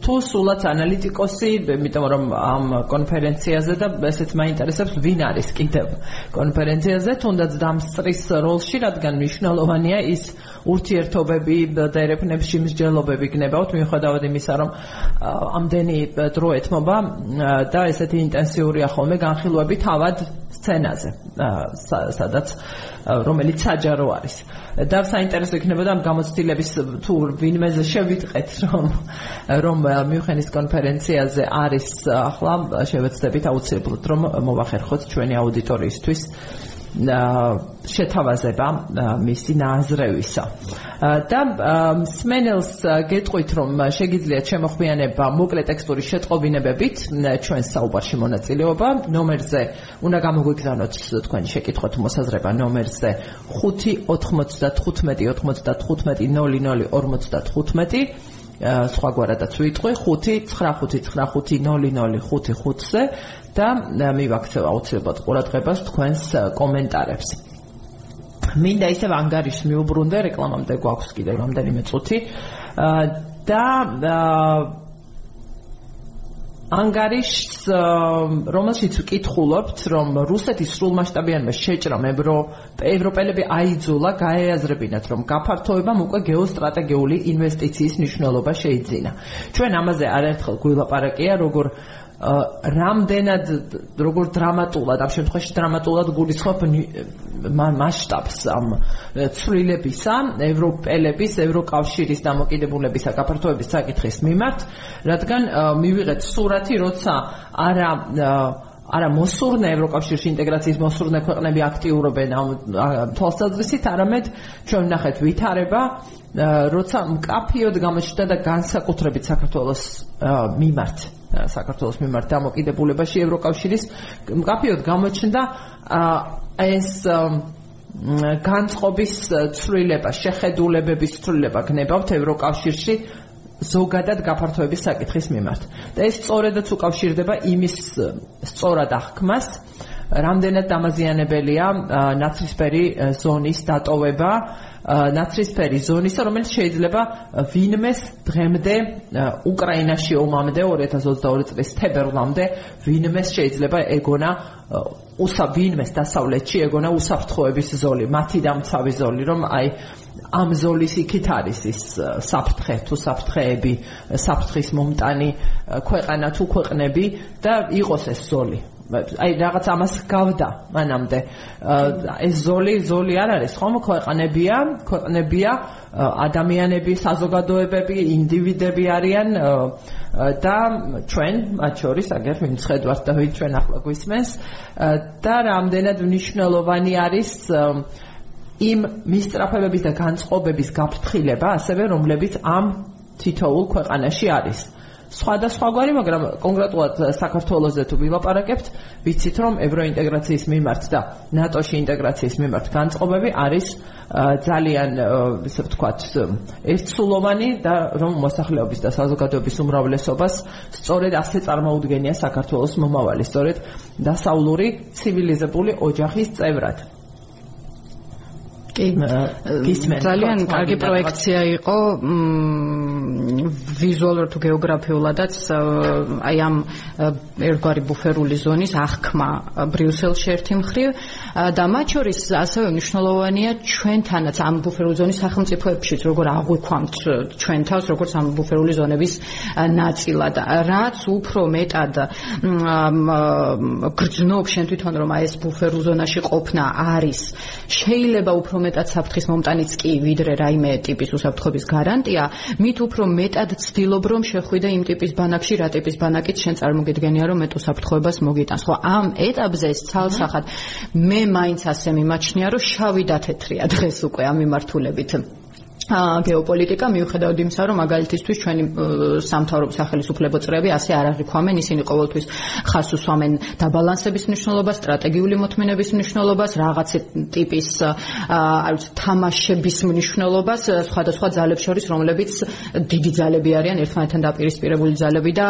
თუ სულაც ანალიტიკოსი, იმიტომ რომ ამ კონფერენციაზე და ესეც მაინტერესებს ვინ არის კიდევ კონფერენციაზე, თუნდაც დამსწრის როლში, რადგან მნიშვნელოვანია ის ურთიერთობები და ერეფნებში მსჯელობები გნებავთ, მიუხედავად იმისა, რომ ამდენი დრო ეთმობა და ესეთი ინტენსიურია ხოლმე განხილვები თავად სცენაზე, სადაც რომელიც საჯარო არის. და საინტერესო იქნებოდა ამ გამოცდილების თუ ვინმეზე შევიტყეთ რომ რომ მიუხენის კონფერენციაზე არის ახლა შევეცდებით აუცილებლად რომ მოვახერხოთ ჩვენი აუდიტორიისთვის შეთავაზება მისი ნაზრევისა. და სმენელს გეტყვით რომ შეგიძლიათ შემოხვიანება მოკლე ტექსტური შეტყობინებებით ჩვენ საუბარში მონაწილეობა. ნომერზე უნდა გამოგვიგზავნოთ თქვენი შეკითხვა თუ მოსაზრება. ნომერზე 5-95-95-00-55-00-55 სხვაგვარადაც ვიტყვი. 5-95-95-00-55-ზე და მივაქცევ აუცილებლად ყურადღებას თქვენს კომენტარებს. მინდა ისე ანგარიშს მიუბრუნდე რეკლამამდე გვაქვს კიდე რამდენიმე წუთი და ანგარიშს რომელშიც ვკითხულობთ რომ რუსეთის სრულმასშტაბიანმა შეჭრამ ევრო ევროპელები აიძულა გაეაზრებინათ რომ გაფართოებამ უკვე გეოსტრატეგიული ინვესტიციის მნიშვნელობა შეიძინა ჩვენ ამაზე არაერთხელ გვილაპარაკია როგორ რამდენად როგორ დრამატულად ამ შემთხვევაში დრამატულად გულისხმობ მასშტაბს ამ ცვლილებისა ევროპელების ევროკავშირის დამოკიდებულებისა გაფართოების საკითხის მიმართ რადგან მივიღეთ სურათი როცა არა არა მოსურნე ევროკავშირში ინტეგრაციის მოსურნე ქვეყნები აქტიურობენ ამ თვალსაზრისით არამედ ჩვენ ვნახეთ ვითარება როცა მკაფიოდ გამოჩნდა და განსაკუთრებით საქართველოს მიმართ საქართველოს მიმართ დამოკიდებულებაში ევროკავშირის მკაფიოდ გამოჩნდა ეს განწყობის ცვლილება, შეხედულებების ცვლილება გნებავთ ევროკავშირში ზოგადად გაფართოების საკითხის მიმართ. და ეს სწორედაც უკავშირდება იმის სწორად აღქმას, რამდენად დამაზიანებელია ნაცრისფერი ზონის დატოვება ნაცრისფერი ზონისა, რომელიც შეიძლება ვინმეს დღემდე უკრაინაში ომამდე 2022 წლის თებერვლამდე ვინმეს შეიძლება ეგონა უსა ვინმეს დასავლეთში ეგონა უსაფრთხოების ზოლი, მათი დამცავი ზოლი, რომ აი ამ ზოლის იქით არის ის საფრთხე თუ საფრთხეები, საფრთხის მომტანი ქვეყანა თუ ქვეყნები და იყოს ეს ზოლი. აი რაღაც ამას გავდა მანამდე ეს ზოლი ზოლი არ არის ხომ ქვეყნებია ქვეყნებია ადამიანები საზოგადოებები ინდივიდები არიან და ჩვენ მათ შორის აგერ ვიმცხედვართ და ვინ ჩვენ ახლა გვისმენს და რამდენად მნიშვნელოვანი არის იმ მისწრაფებების და განწყობების გაფრთხილება ასევე რომლებიც ამ თითოეულ ქვეყანაში არის სხვადასხვაგვარი, მაგრამ კონკრეტულად საქართველოსზე თუ ვილაპარაკებთ, ვიცით რომ ევროინტეგრაციის მიმართ და ნატოში ინტეგრაციის მიმართ განწყობები არის ძალიან ისე ვთქვათ, ერთსულოვანი და რომ მოსახლეობის და საზოგადოების უმრავლესობას სწორედ ასე წარმოუდგენია საქართველოს მომავალი, სწორედ დასავლური ცივილიზებული ოჯახის წევრად. კი გისმენთ ძალიან კარგი პროექცია იყო ვიზუალურ თუ გეოგრაფიულადაც აი ამ ერთგვარი ბუფერული ზონის აღქმა ბრიუსელში ერთი მხრივ. და მათ შორის ასევე მნიშვნელოვანია ჩვენთანაც ამ ბუფერული ზონის სახელმწიფოებშიც როგორ აღვიქვამთ ჩვენ თავს როგორც ამ ბუფერული ზონების ნაწილად. რაც უფრო მეტად გრძნობ შენ თვითონ რომ აი ეს ბუფერულ ზონაში ყოფნა არის შეიძლება უფრო მეტად საფრთხის მომტანიც კი ვიდრე რაიმე ტიპის უსაფრთხოების გარანტია, მით უფრო მეტად ცდილობ რომ შეხვიდე იმ ტიპის ბანაკში, რა ტიპის ბანაკით შენ წარმოგიდგენია რომ მეტ უსაფრთხოებას მოგიტანს. ხო, ამ ეტაპზე ცალსახად მე მაინც ასე მიმაჩნია რომ შავი და თეთრია დღეს უკვე ამ მიმართულებით. გეოპოლიტიკა მიუხედავად იმისა, რომ მაგალითისთვის ჩვენი სამთავრობო სახელმწიფო წრეები ასე არ აღიქვამენ, ისინი ყოველთვის ხას უსვამენ დაბალანსების მნიშვნელობას, სტრატეგიული მოთმინების მნიშვნელობას, რაღაც ტიპის არ ვიცი, თამაშების მნიშვნელობას სხვადასხვა ძალებს შორის, რომლებიც დიდი ძალები არიან, ერთმანეთთან დაპირისპირებული ძალები და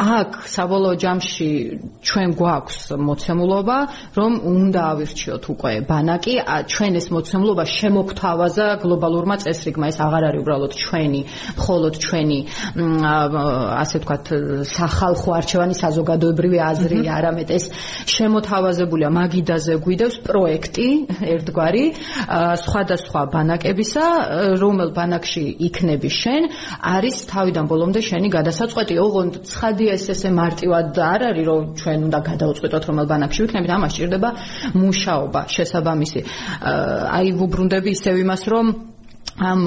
აქ საბოლოო ჯამში ჩვენ გვაქვს მოცემულობა, რომ უნდა ავირჩიოთ უკვე ბანაკი, ჩვენ ეს მოცემულობა შემოგთავაზა გლობალურმა წესრიგმა, ეს აღარ არის უბრალოდ ჩვენი, მხოლოდ ჩვენი ასე ვთქვათ, სახალხო არჩევანი საზოგადოებრივი აზრი, არამედ ეს შემოთავაზებულია მაგიდაზე გვიდევს პროექტი ერთგვარი სხვადასხვა ბანაკებისა, რომელ ბანაკში იქნები შენ, არის თავიდან ბოლომდე შენი გადასაწყვეტი, ოღონდ ცხადი ეს ესე მარტივად არ არის რომ ჩვენ უნდა გადაუწყვეტოთ რომ ალბანაკში ვიქნებით ამას ჭირდება მუშაობა შესაბამისი. აი ვუბრუნდები ისევ იმას რომ ამ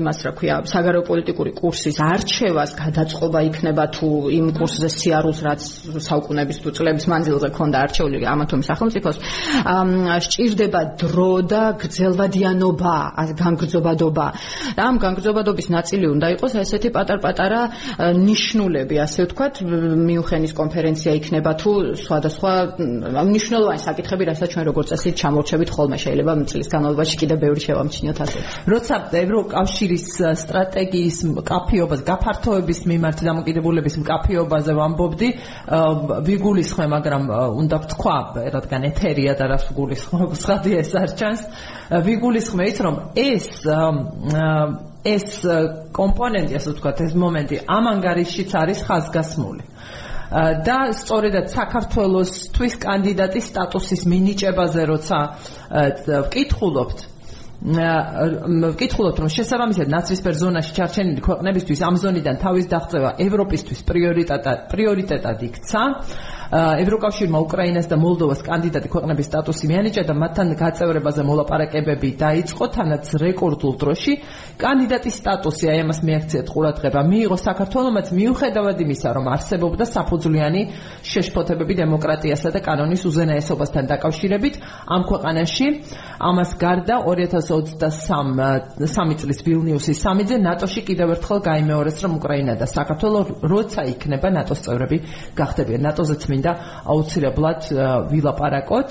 იმას რა ქვია საგარეო პოლიტიკური კურსის არჩევას გადაწყობა იქნება თუ იმ კურსზე სიარულს რაც საუკუნეების თუ წლების მანძილზე ქონდა არჩეული ამათომი სახელმწიფოს სჭირდება დრო და გრძელვადიანობა განგრძობადობა ამ განგრძობადობის ნაწილი უნდა იყოს ესეთი პატარ-პატარა ნიშნულები ასე ვთქვათ მიუხენის კონფერენცია იქნება თუ სხვადასხვა მნიშვნელოვანი საკითხები რასაც ჩვენ როგორც წესი ჩამორჩებით ხოლმე შეიძლება წლის განმავლობაში კიდე ბევრი შევამჩნიოთ ასე. როცა ევროკავშირის სტრატეგიის კაფიობას გაფართოების მიმართ დამოკიდებულების კაფიობაზე ვამბობდი ვიგულისხმე მაგრამ უნდა ვთქვა რადგან ეთერია და რას ვიგულისხმე სხვადი ეს არ ჩანს. ვიგულისხმე ის რომ ეს ეს კომპონენტი ასე ვთქვა ეს მომენტი ამ ანგარიშშიც არის ხაზგასმული. და სწორედაც საქართველოსთვის კანდიდატის სტატუსის მინიჭებაზე როცა ვკითხულობთ ვკითხულობთ რომ შესაბამისად ნაცრისფერ ზონაში ჩარჩენილი ქვეყნებისთვის ამ ზონიდან თავის დაღწევა ევროპისთვის პრიორიტეტად პრიორიტეტად იქცა ევროკავშირმა უკრაინას და მოლდოვას კანდიდატი ქვეყნების სტატუსი მიანიჭა და მათთან გაწევრებაზე მოლაპარაკებები დაიწყო თანაც რეკორდულ დროში. კანდიდატის სტატუსი აი ამას მიაქციეთ ყურადღება. მიიღო საქართველოსმაც მიუხედავად იმისა რომ არსებობდა საფუძვლიანი შეშფოთებები დემოკრატიასა და კანონის უზენაესობასთან დაკავშირებით ამ ქვეყანაში ამას გარდა 2023 წლის ვილნიუსის სამიძე ნატოში კიდევ ერთხელ გაიმეორეს რომ უკრაინა და საქართველოს როცა იქნება ნატოს წევრები გახდებიან. ნატოზეც მინდა აუცილებლად ვილაპარაკოთ.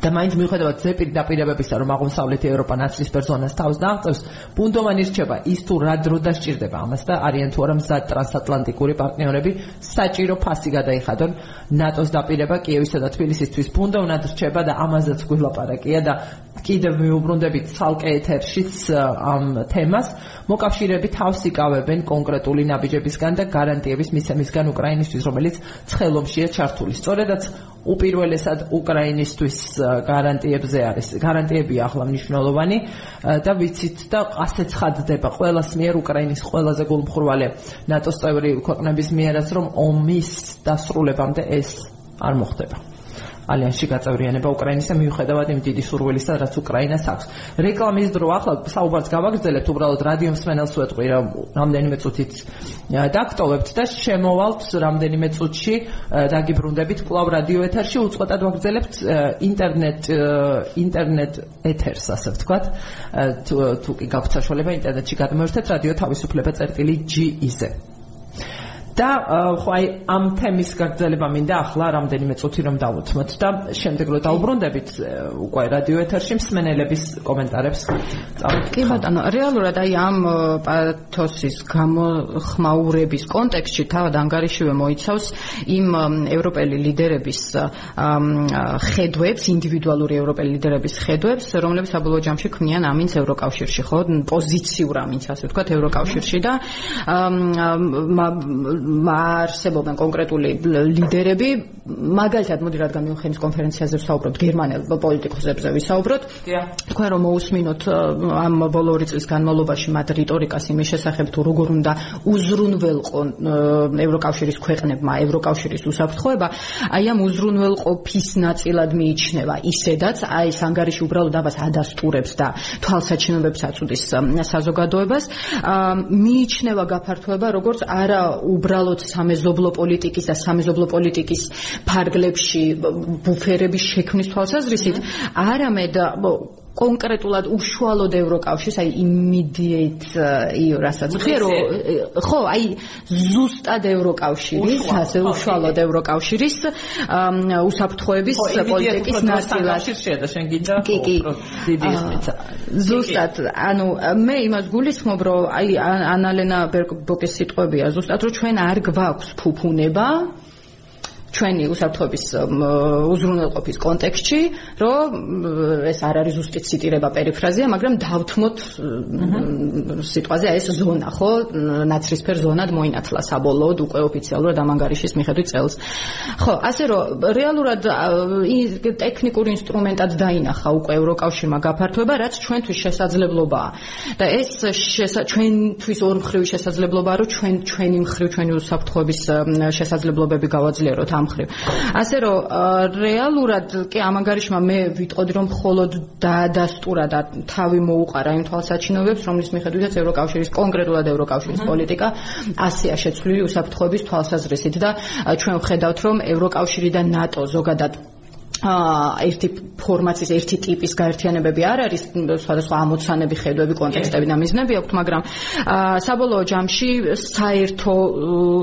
და მაინც მიუხედავად ზეპირ დაპირებებისა რომ აღმოსავლეთი ევროპა ნაცრის პერსონას თავს დააღწევს ბუნდოვანი რჩება. ის თუ რა დრო დასჭირდება ამას და არიან თუ არა მზად ტრანსატლანტიკური პარტნიორები საჭირო ფასი გადაიხადონ. ნატოს დაპირება კიევისა და თბილისისთვის. ბუნდოვნად რჩება და ამაზეც გულაპარაკია და კიდევ მეუბრუნდებით ცალკე ეთერშიც ამ თემას მოკავშირეები თავს იკავებენ კონკრეტული ნაბიჯებისგან და გარანტიების მიცემისგან უკრაინისთვის, რომელიც ცხელომშია ჩართული. სწორედაც უპირველესად უკრაინისთვის გარანტიებზე არის. გარანტიები ახლა მნიშვნელოვანი და ვიცით და ასე ცხადდება ყოველას მიერ უკრაინის ყველაზე გულმხრვალე ნატოს წევრი ქვეყნების მიერაც, რომ ომის დასრულებამდე ეს არ მოხდება. ალიანსში გაწევრიანება უკრაინისა მიუხედავად იმ დიდი სურვილისა, რაც უკრაინას აქვს. რეკლამის დრო ახლა საუბარს გავაგრძელებთ, უბრალოდ რადიო მსმენელს ვეტყვი, რომ რამდენიმე წუთით დაგტოვებთ და შემოვალთ რამდენიმე წუთში დაგიბრუნდებით კლავ რადიო ეთერში, უწყვეტად ვაგრძელებთ ინტერნეტ ინტერნეტ ეთერს, ასე ვთქვათ. თუ თუ კი გაქვთ საშუალება ინტერნეტში გადმოერთეთ რადიო თავისუფლება წერტილი G-ზე. და ხო აი ამ თემის გაგრძელება მინდა ახლა რამდენიმე წუთი რომ დავუთმოთ და შემდეგ რო დაუბრუნდებით უკვე რადიო ეთერში მსმენელების კომენტარებს წავით. კი ბატონო, რეალურად აი ამ პათოსის გამოხმაურების კონტექსტში თავად ანგარიშივე მოიცავს იმ ევროპელი ლიდერების ხედვებს, ინდივიდუალური ევროპელი ლიდერების ხედვებს, რომლებიც საბოლოო ჯამში ქმნიან ამინს ევროკავშირში, ხო? პოზიციურ ამინს, ასე ვთქვათ, ევროკავშირში და არსებობენ კონკრეტული ლიდერები, მაგალითად, მოდი რადგან მიუნხენის კონფერენციაზე ვსაუბრობთ, გერმანელ პოლიტიკოსებზე ვისაუბროთ. თქვენ რომ მოусმინოთ ამ ბოლო ორი წლის განმავლობაში მათ რიტორიკას იმის შესახებ თუ როგორ უნდა უზრუნველყო ევროკავშირის ქვეყნებმა ევროკავშირის უსაფრთხოება, აი ამ უზრუნველყოფის ნაწილად მიიჩნევა. ისედაც აი სანგარიში უბრალოდ ამას ადასტურებს და თვალსაჩინოებს აწუდის საზოგადოებას, მიიჩნევა გაფართოება როგორც არა უბრალოდ სამეზობლო პოლიტიკის და სამეზობლო პოლიტიკის ფარგლებში ბუფერების შექმნის თვალსაზრისით, არამედ კონკრეტულად უშუალოდ ევროკავშირს, აი immediate EU რასაც ხე რომ ხო, აი ზუსტად ევროკავშირის, ასე უშუალოდ ევროკავშირის უსაფრთხოების პოლიტიკის ნაწილად. შეიძლება შენ გინდა პროდიდიესმეცა. ზუსტად, ანუ მე იმას გულისხმობ, რომ აი ანალენა ბერგბოკის სიტყვებია, ზუსტად რომ ჩვენ არ გვაქვს ფუფუნება ჩვენი უსაფრთხოების უზრუნველყოფის კონტექსტში, რომ ეს არ არის ზუსტი ციტირება პერიფრაზია, მაგრამ დავთმოთ სიტყვაზე ეს ზონა, ხო? ნაცრისფერ ზონად მოინათლა საბოლოოდ უკვე ოფიციალურად ამანგარიშის მიხედვით წელს. ხო, ასე რომ რეალურად ტექნიკურ ინსტრუმენტად დაინახა უკვე ევროკავშირმა გაფართოება, რაც ჩვენთვის შესაძლებლობაა. და ეს ჩვენთვის ორმხრივი შესაძლებლობაა, რომ ჩვენ ჩვენი მხრივ ჩვენი უსაფრთხოების შესაძლებლობები გავაძლიეროთ ამ სამხრივ. ასე რომ რეალურად კი ამანგარიშმა მე ვიტყოდი რომ მხოლოდ დაადასტურა და თავი მოუყარა იმ თვალსაჩინოებებს, რომლის მიხედვითაც ევროკავშირის კონკრეტულად ევროკავშირის პოლიტიკა ასია შეცვლილი უსაფრთხოების თვალსაზრისით და ჩვენ ვხედავთ რომ ევროკავშირი და ნატო ზოგადად ერთი ფორმაციის ერთი ტიპის გაერთიანებები არ არის სხვადასხვა ამოცანები, ხედვები, კონტექსტები და მიზნები აქვთ, მაგრამ საბოლოო ჯამში საერთო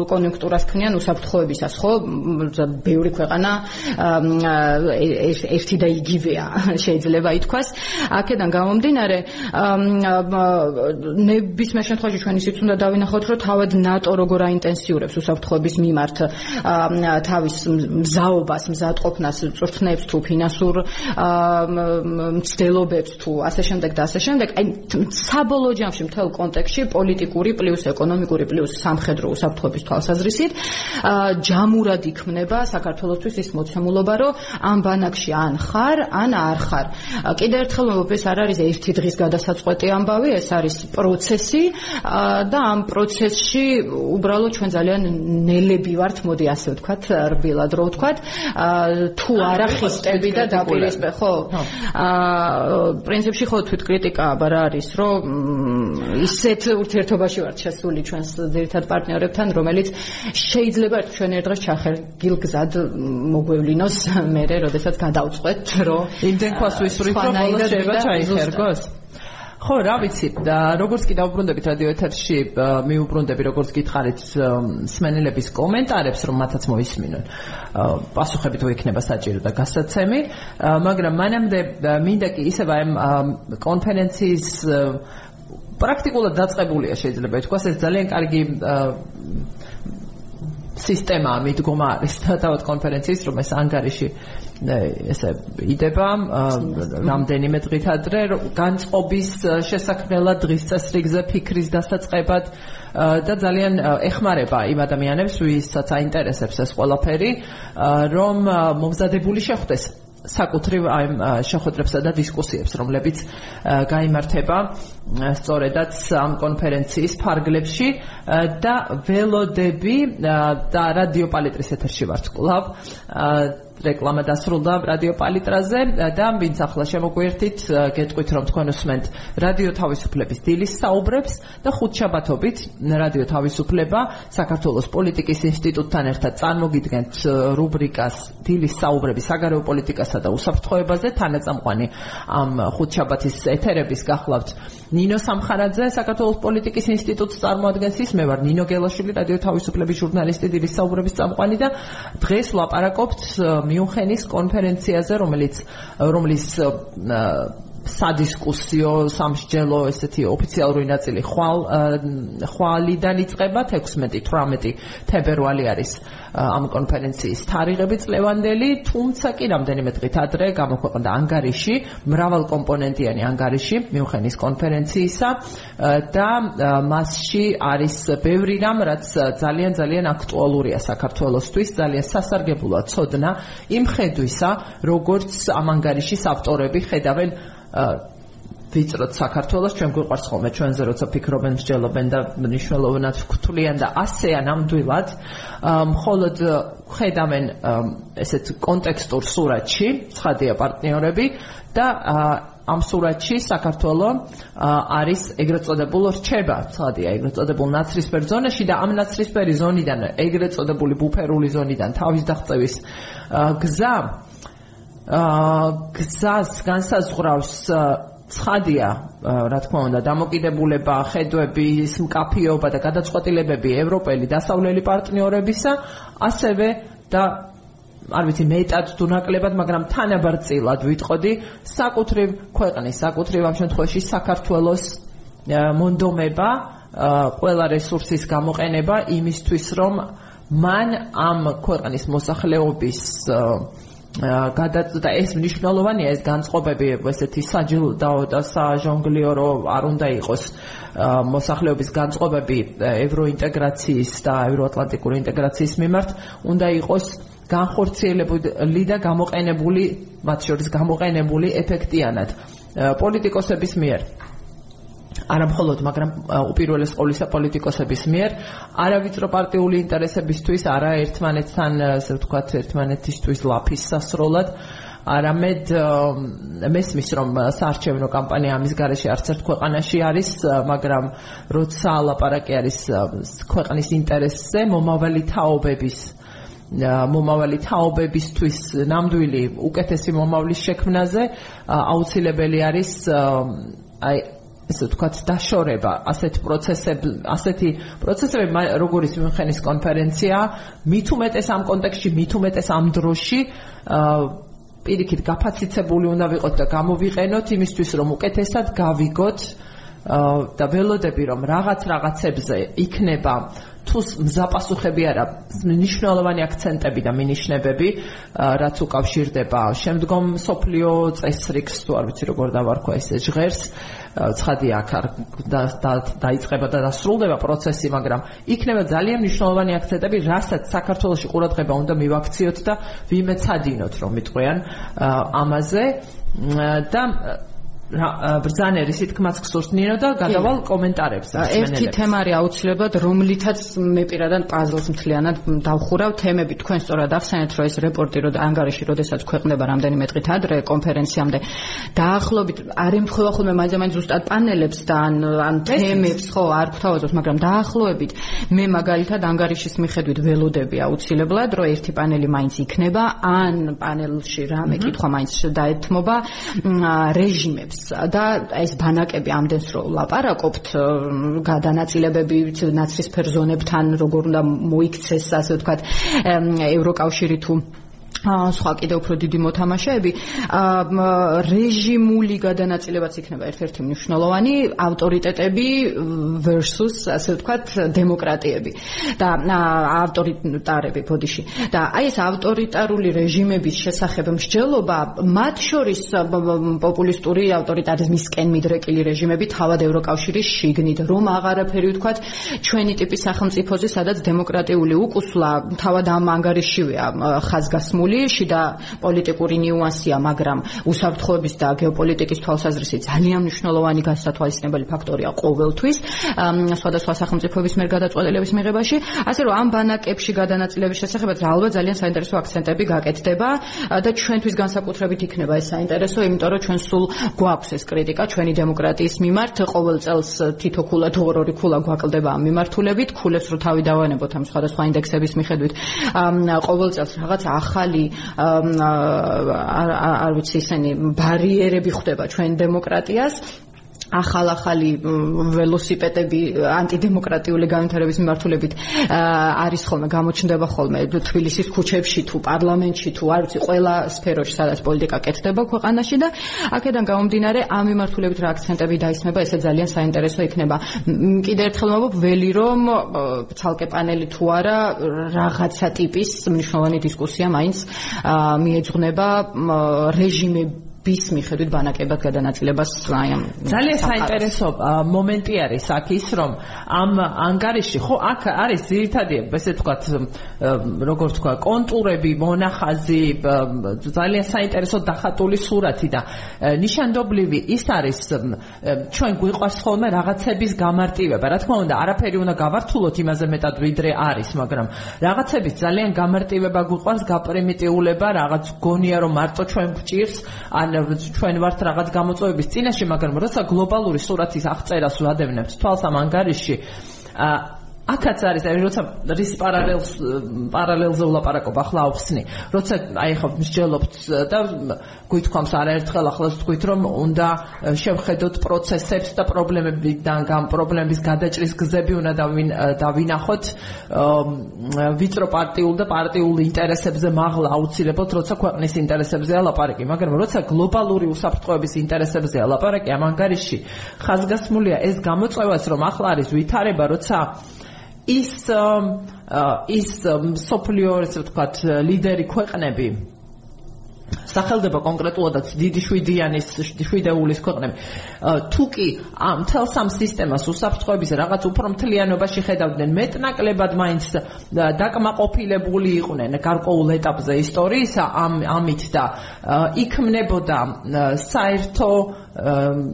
კონjunქტურას ქმნიან უსაფრთხოებისას, ხო? ბევრი ქვეყანა ერთი და იგივეა, შეიძლება ითქვას. აქედან გამომდინარე, ნებისმიერ შემთხვევაში ჩვენ ისიც უნდა დავინახოთ, რომ თავად ნატო როგორ აინტენსიურებს უსაფრთხოების მიმართ თავის მზაობას, მზადყოფნას, წვრთნებს ფინანსებს თუ ფინანსურ მცდელობებს თუ ასე შემდეგ და ასე შემდეგ. აი საბოლოო ჯამში მთელ კონტექსში პოლიტიკური პლუს ეკონომიკური პლუს სამხედრო უსაფრთხოების თვალსაზრისით ჯამურად იქმნება საქართველოსთვის ის მოცემულობა რომ ამ ბანაკში ან ხარ ან არ ხარ. კიდე ერთხელ ვიმბობ ეს არ არის ერთი დღის გადასაწყვეტი ამბავი ეს არის პროცესი და ამ პროცესში უბრალოდ ჩვენ ძალიან ნელები ვართ მოდი ასე ვთქვათ რბილად რო ვთქვათ. თუ არა ხისტები და დაპირისპე ხო. აა პრინციპში ხო თვით კრიტიკა აბა რა არის რომ ისეთ ურთიერთობაში ვართ შესული ჩვენს ძირითად პარტნიორებთან რომელიც შეიძლება ჩვენ ერთ დღეს ჩახერგილ გზად მოგვევლინოს მე როდესაც გადავწყვეტ რომ იმდენ ქვას ვისურვით რომ ბოლოს შეიძლება ჩაიხერგოს ხო, რა ვიცი, როგორც კი დაუბრუნდებით რადიო ეთერში, მიუბრუნდები როგორც გითხარით სმენელების კომენტარებს, რომ მათაც მოისმინონ. პასუხები თუ იქნება საჭირო და გასაცემი, მაგრამ მანამდე მინდა კი ისევ აი კონფერენციის პრაქტიკულად დაწყებულია შეიძლება ითქვას ეს ძალიან კარგი სისტემა მიდგომა არის თავად კონფერენციის რომ ეს ანგარიში ესე იდება რამდენიმე დღით ადრე განწყობის შესაქმნელად დღის წესრიგზე ფიქრის დასაწყებად და ძალიან ეხმარება იმ ადამიანებს ვისაც აინტერესებს ეს ყველაფერი რომ მომზადებული შეხვდეს საკუთრივ აი შეხვედრებსა და დისკუსიებს რომლებიც გამართება სწორედაც ამ კონფერენციის ფარგლებში და ველოდები და რადიო პალიტრის ეთერში ვართ კლავ რეკლამა დასრულდა რადიო პალიტრაზე და ვინც ახლა შემოგვერთით, გეტყვით რომ თქვენ უსმენთ რადიო თავისუფლების დილის საუბრებს და ხუთშაბათობით რადიო თავისუფლება საქართველოს პოლიტიკის ინსტიტუტთან ერთად წარმოგიდგენთ რუბრიკას დილის საუბრები საგარეო პოლიტიკასა და უსაფრთხოებაზე. თანაწამყვანი ამ ხუთშაბათის ეთერების გახლავთ ნინო სამხარაძე საქართველოს პოლიტიკის ინსტიტუტს წარმოადგენს ის. მე ვარ ნინო გელაშვილი რადიო თავისუფლების ჟურნალისტი დილის საუბრების წამყვანი და დღეს ვლაპარაკობთ მიუნხენის კონფერენციაზე რომელიც რომლის სადისკუსიო სამსჯელო ესეთი ოფიციალური ნაწილი ხვალ ხვალიდან იწყება 16-18 თებერვალი არის ამ კონფერენციის თარიღები წლევანდელი თუმცა კი რამდენიმე დღით ადრე გამოქვეყნდა ანგარიში მრავალკომპონენტიანი ანგარიში მიუნხენის კონფერენციისა და მასში არის ბევრი რამ რაც ძალიან ძალიან აქტუალურია საქართველოსთვის ძალიან სასარგებლოა ცოდნა იმ ხედვისა როგორც ამ ანგარიშის ავტორები ხედავენ ვიწროთ საქართველოს ჩვენ გვიყვარს ხოლმე. ჩვენზე როცა ფიქრობენ მსჯელობენ და მნიშვნელოვნად ვქთვლიან და ასეა ნამდვილად მხოლოდ ხედავენ ესეთ კონტექსტურ სურათში ცხადია პარტნიორები და ამ სურათში საქართველოს არის ეგრეთ წოდებულ რჩება. ცხადია ეგრეთ წოდებულ ნაცრისფერ ზონაში და ამ ნაცრისფერი ზონიდან ეგრეთ წოდებული ბუფერული ზონიდან თავის დაღწევის გზა გზას განსაზღვრავს ცხადია, რა თქმა უნდა, დამოკიდებულება, ხედვები, მკაფიობა და გადაწყვეტილებები ევროპელი დასავლელი პარტნიორებისა, ასევე და არ ვიცი მეტად თუ ნაკლებად, მაგრამ თანაბარწილად ვიტყოდი, საკუთრივ ქვეყნის, საკუთრივ ამ შემთხვევაში საქართველოს მონდომება, ყველა რესურსის გამოყენება იმისთვის, რომ მან ამ ქვეყნის მოსახლეობის გადაწყვეტა ეს მნიშვნელოვანია ეს განწყობები ესეთი საჯილდაო და საჟონგლიორო არ უნდა იყოს მოსახლეობის განწყობები ევროინტეგრაციის და ევროატლანტიკური ინტეგრაციის მიმართ უნდა იყოს განხორციელებული და გამოყენებული მათ შორის გამოყენებული ეფექტიანად. პოლიტიკოსების მიერ არა მხოლოდ, მაგრამ უპირველეს ყოვლისა პოლიტიკოსების მიერ, არავითრო პარტიული ინტერესებისთვის, არა ერთმანეთთან, ასე ვთქვათ, ერთმანეთისთვის ლაფის სასროლად, არამედ მესმის რომ საარჩევნო კამპანია ამის garaში არც ერთ ქვეყანაში არის, მაგრამ როცა ლაპარაკი არის ქვეყნის ინტერესზე, მომავალი თაობების მომავალი თაობებისთვის ნამდვილი უკეთესი მომავლის შექმნაზე აუცილებელი არის აი ესე ვთქვათ, დაშორება ასეთ პროცესებ, ასეთი პროცესები, როგორიც მიხენის კონფერენცია, უმეტეს ამ მით უმეტეს ამ დროში, აა პირიქით გაფაციცებული უნდა ვიყოთ და გამოვიყენოთ იმისთვის, რომ უკეთესად გავიგოთ აა და ველოდები, რომ რაღაც რაღაცებზე იქნება თუ მზაპასუხები არა მნიშვნელოვანი აქცენტები და მინიშნებები რაც უკავშირდება. შემდგომ სოფლიო წესრიგს თუ არ ვიცი როგორ დავარქვა ეს ჟღერს ცხადია აქ არ დაიწყება და დასრულდება პროცესი მაგრამ იქნება ძალიან მნიშვნელოვანი აქცენტები რასაც საქართველოს ყურადღება უნდა მივაქციოთ და ვიმეცადინოთ რომ მიტყვიან ამაზე. და ბრძანერის ითქმაც გსურთ ნინო და გადავალ კომენტარებს ერთი თემა არის აუცილებლად რომლითაც მე პირადად პაზლს მთლიანად დავხურავ. თემები თქვენ სწორად ახსენეთ რომ ეს რეპორტი რო ანგარიში როდესაც ქვეყნდება რამდენიმე დღით ადრე კონფერენციამდე დაახლოებით არ ემთხვევა ხოლმე მაინც ზუსტად პანელებს და ან ან თემებს ხო არ გვთავაზობთ მაგრამ დაახლოებით მე მაგალითად ანგარიშის მიხედვით ველოდები აუცილებლად რომ ერთი პანელი მაინც იქნება ან პანელში რამე კითხვა მაინც დაეთმობა რეჟიმებს და ეს ბანაკები ამდენს რომ ლაპარაკობთ გადანაწილებები ნაცრისფერ ზონებთან როგორ უნდა მოიქცეს ასე ვთქვათ ევროკავშირი თუ სხვა კიდევ უფრო დიდი მოთამაშეები. რეჟიმული გადანაწილებაც იქნება ერთ-ერთი მნიშვნელოვანი ავტორიტეტები versus ასე ვთქვათ დემოკრატიები. და ავტორიტარები ბოდიში. და აი ეს ავტორიტარული რეჟიმების შესახებ მსჯელობა მათ შორის პოპულისტური ავტორიტარიზმისკენ მიდრეკილი რეჟიმები თავად ევროკავშირის შიგნით რომ აღარაფერი ვთქვათ ჩვენი ტიპის სახელმწიფოზე სადაც დემოკრატიული უკუსლა თავად ამ ანგარიშივეა ხაზგასმული განსხვავებული შიდა პოლიტიკური ნიუანსია, მაგრამ უსაფრთხოების და გეოპოლიტიკის თვალსაზრისით ძალიან მნიშვნელოვანი გასათვალისწინებელი ფაქტორია ყოველთვის სხვადასხვა სახელმწიფოების მიერ გადაწყვეტილების მიღებაში. ასე რომ ამ ბანაკებში გადანაწილების შესახებაც ალბათ ძალიან საინტერესო აქცენტები გაკეთდება და ჩვენთვის განსაკუთრებით იქნება ეს საინტერესო, იმიტომ რომ ჩვენ სულ გვაქვს ეს კრიტიკა ჩვენი დემოკრატიის მიმართ ყოველ წელს თითო ქულა თუ ორი ქულა გვაკლდება ამ მიმართულებით, ქულებს რო თავი დავანებოთ ამ სხვადასხვა ინდექსების მიხედვით. ყოველ წელს რაღაც ახალი არ ვიცი ისინი ბარიერები ხვდება ჩვენ დემოკრატიას ახალ-ახალი ველოსიპედები ანტიდემოკრატიული განვითარების მიმართულებით არის ხოლმე გამოჩნდება ხოლმე. თბილისის ქუჩებში თუ პარლამენტში თუ არ ვიცი ყველა სფეროში სადაც პოლიტიკა კეთდება ქვეყანაში და აქედან გამომდინარე ამ მიმართულებით რა აქცენტები დაისმება ესე ძალიან საინტერესო იქნება. კიდევ ერთხელ მოგობ ველი რომ ცალკე პანელი თუ არა რაღაცა ტიპის მნიშვნელოვანი დისკუსია მაინც მიეძღვნება რეჟიმები ვის მიხედვით ბანაკებად გადანაწილებას აი ამ ძალიან საინტერესო მომენტი არის აქ ის რომ ამ ანგარიში ხო აქ არის ძირითადი ესე თქვათ როგორ თქვა კონტურები მონახაზი ძალიან საინტერესო დახატული სურათი და ნიშანდობლივი ის არის ჩვენ გვიყვარს ხოლმე რაღაცების გამარტივება. რა თქმა უნდა არაფერი უნდა გავართულოთ იმაზე მეტად ვიდრე არის მაგრამ რაღაცების ძალიან გამარტივება გვიყვარს გაპრიმიტიულება რაღაც გონია რომ მარტო ჩვენ გვჭირს ან ან ჩვენ ვართ რაღაც გამოწვევების წინაშე, მაგრამ როცა გლობალური სურათის აღწერას ვადევნებთ თვალს ამ ანგარიში, აქაც არის აი როცა რის პარალელს პარალელზე ვლაპარაკობ ახლა ავხსნი როცა აი ხო მსჯელობთ და გვითქვამს არაერთხელ ახლაც თქვით რომ უნდა შევხედოთ პროცესებს და პრობლემებიდან გამ პრობლემების გადაჭრის გზები უნდა დავინახოთ. ვიწრო პარტიულ და პარტიულ ინტერესებზე მაღლა აუცილებლად როცა ქვეყნის ინტერესებზეა ლაპარაკი მაგრამ როცა გლობალური უსაფრთხოების ინტერესებზეა ლაპარაკი ამ ანგარიში ხაზგასმულია ეს გამოწვევაც რომ ახლა არის ვითარება როცა ის ის სოფლიო ესე ვთქვათ ლიდერი ქვეყნები სახელდება კონკრეტულადაც დიდი შვიდიანის შვიდეულის ქვეყნები. თუ კი ამ თელს ამ სისტემას უსაფრთხოების რაღაც უფრო მთლიანობაში ხედავდნენ, მეტნაკლებად მაინც დაკმაყოფილებული იყვნენ გარკვეულ ეტაპზე ისტორიისა ამ ამით და იქმნებოდა საერთო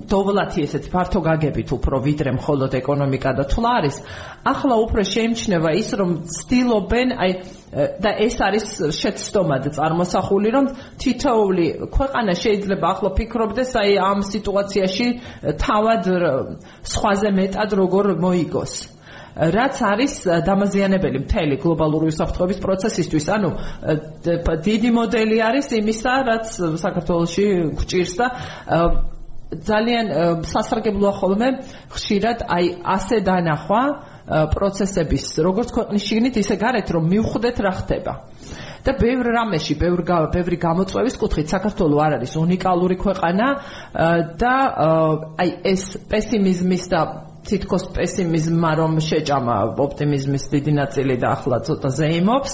დოვლათი ესეც ფართო გაგებით უფრო ვიდრე მხოლოდ ეკონომიკა და თვლა არის ახლა უფრო შეიმჩნევა ის რომ ცდილობენ აი და ეს არის შეცდომად წარმოსახული რომ თითოეული ქვეყანა შეიძლება ახლა ფიქრობდეს აი ამ სიტუაციაში თავად სხვაზე მეტად როგორ მოიგოს რაც არის დამაზიანებელი მთელი გლობალური უსაფრთხოების პროცესისთვის. ანუ დიდი მოდელი არის იმისა, რაც საქართველოსში გვჭირს და ძალიან სასარგებლოა ხოლმე ხშირად აი ასე დანახვა პროცესების როგორც ქვეყნის შიგნით ისე გარეთ რომ მივხვდეთ რა ხდება. და ბევრ რამეში ბევრ ბევრი გამოწვევის კუთხით საქართველოს არ არის უნიკალური ქვეყანა და აი ეს პესიმიზმის და თითქოს პესიმიზმა რომ შეჭამა ოპტიმიზმის დიდი ნაწილი და ახლა ცოტა ზეიმობს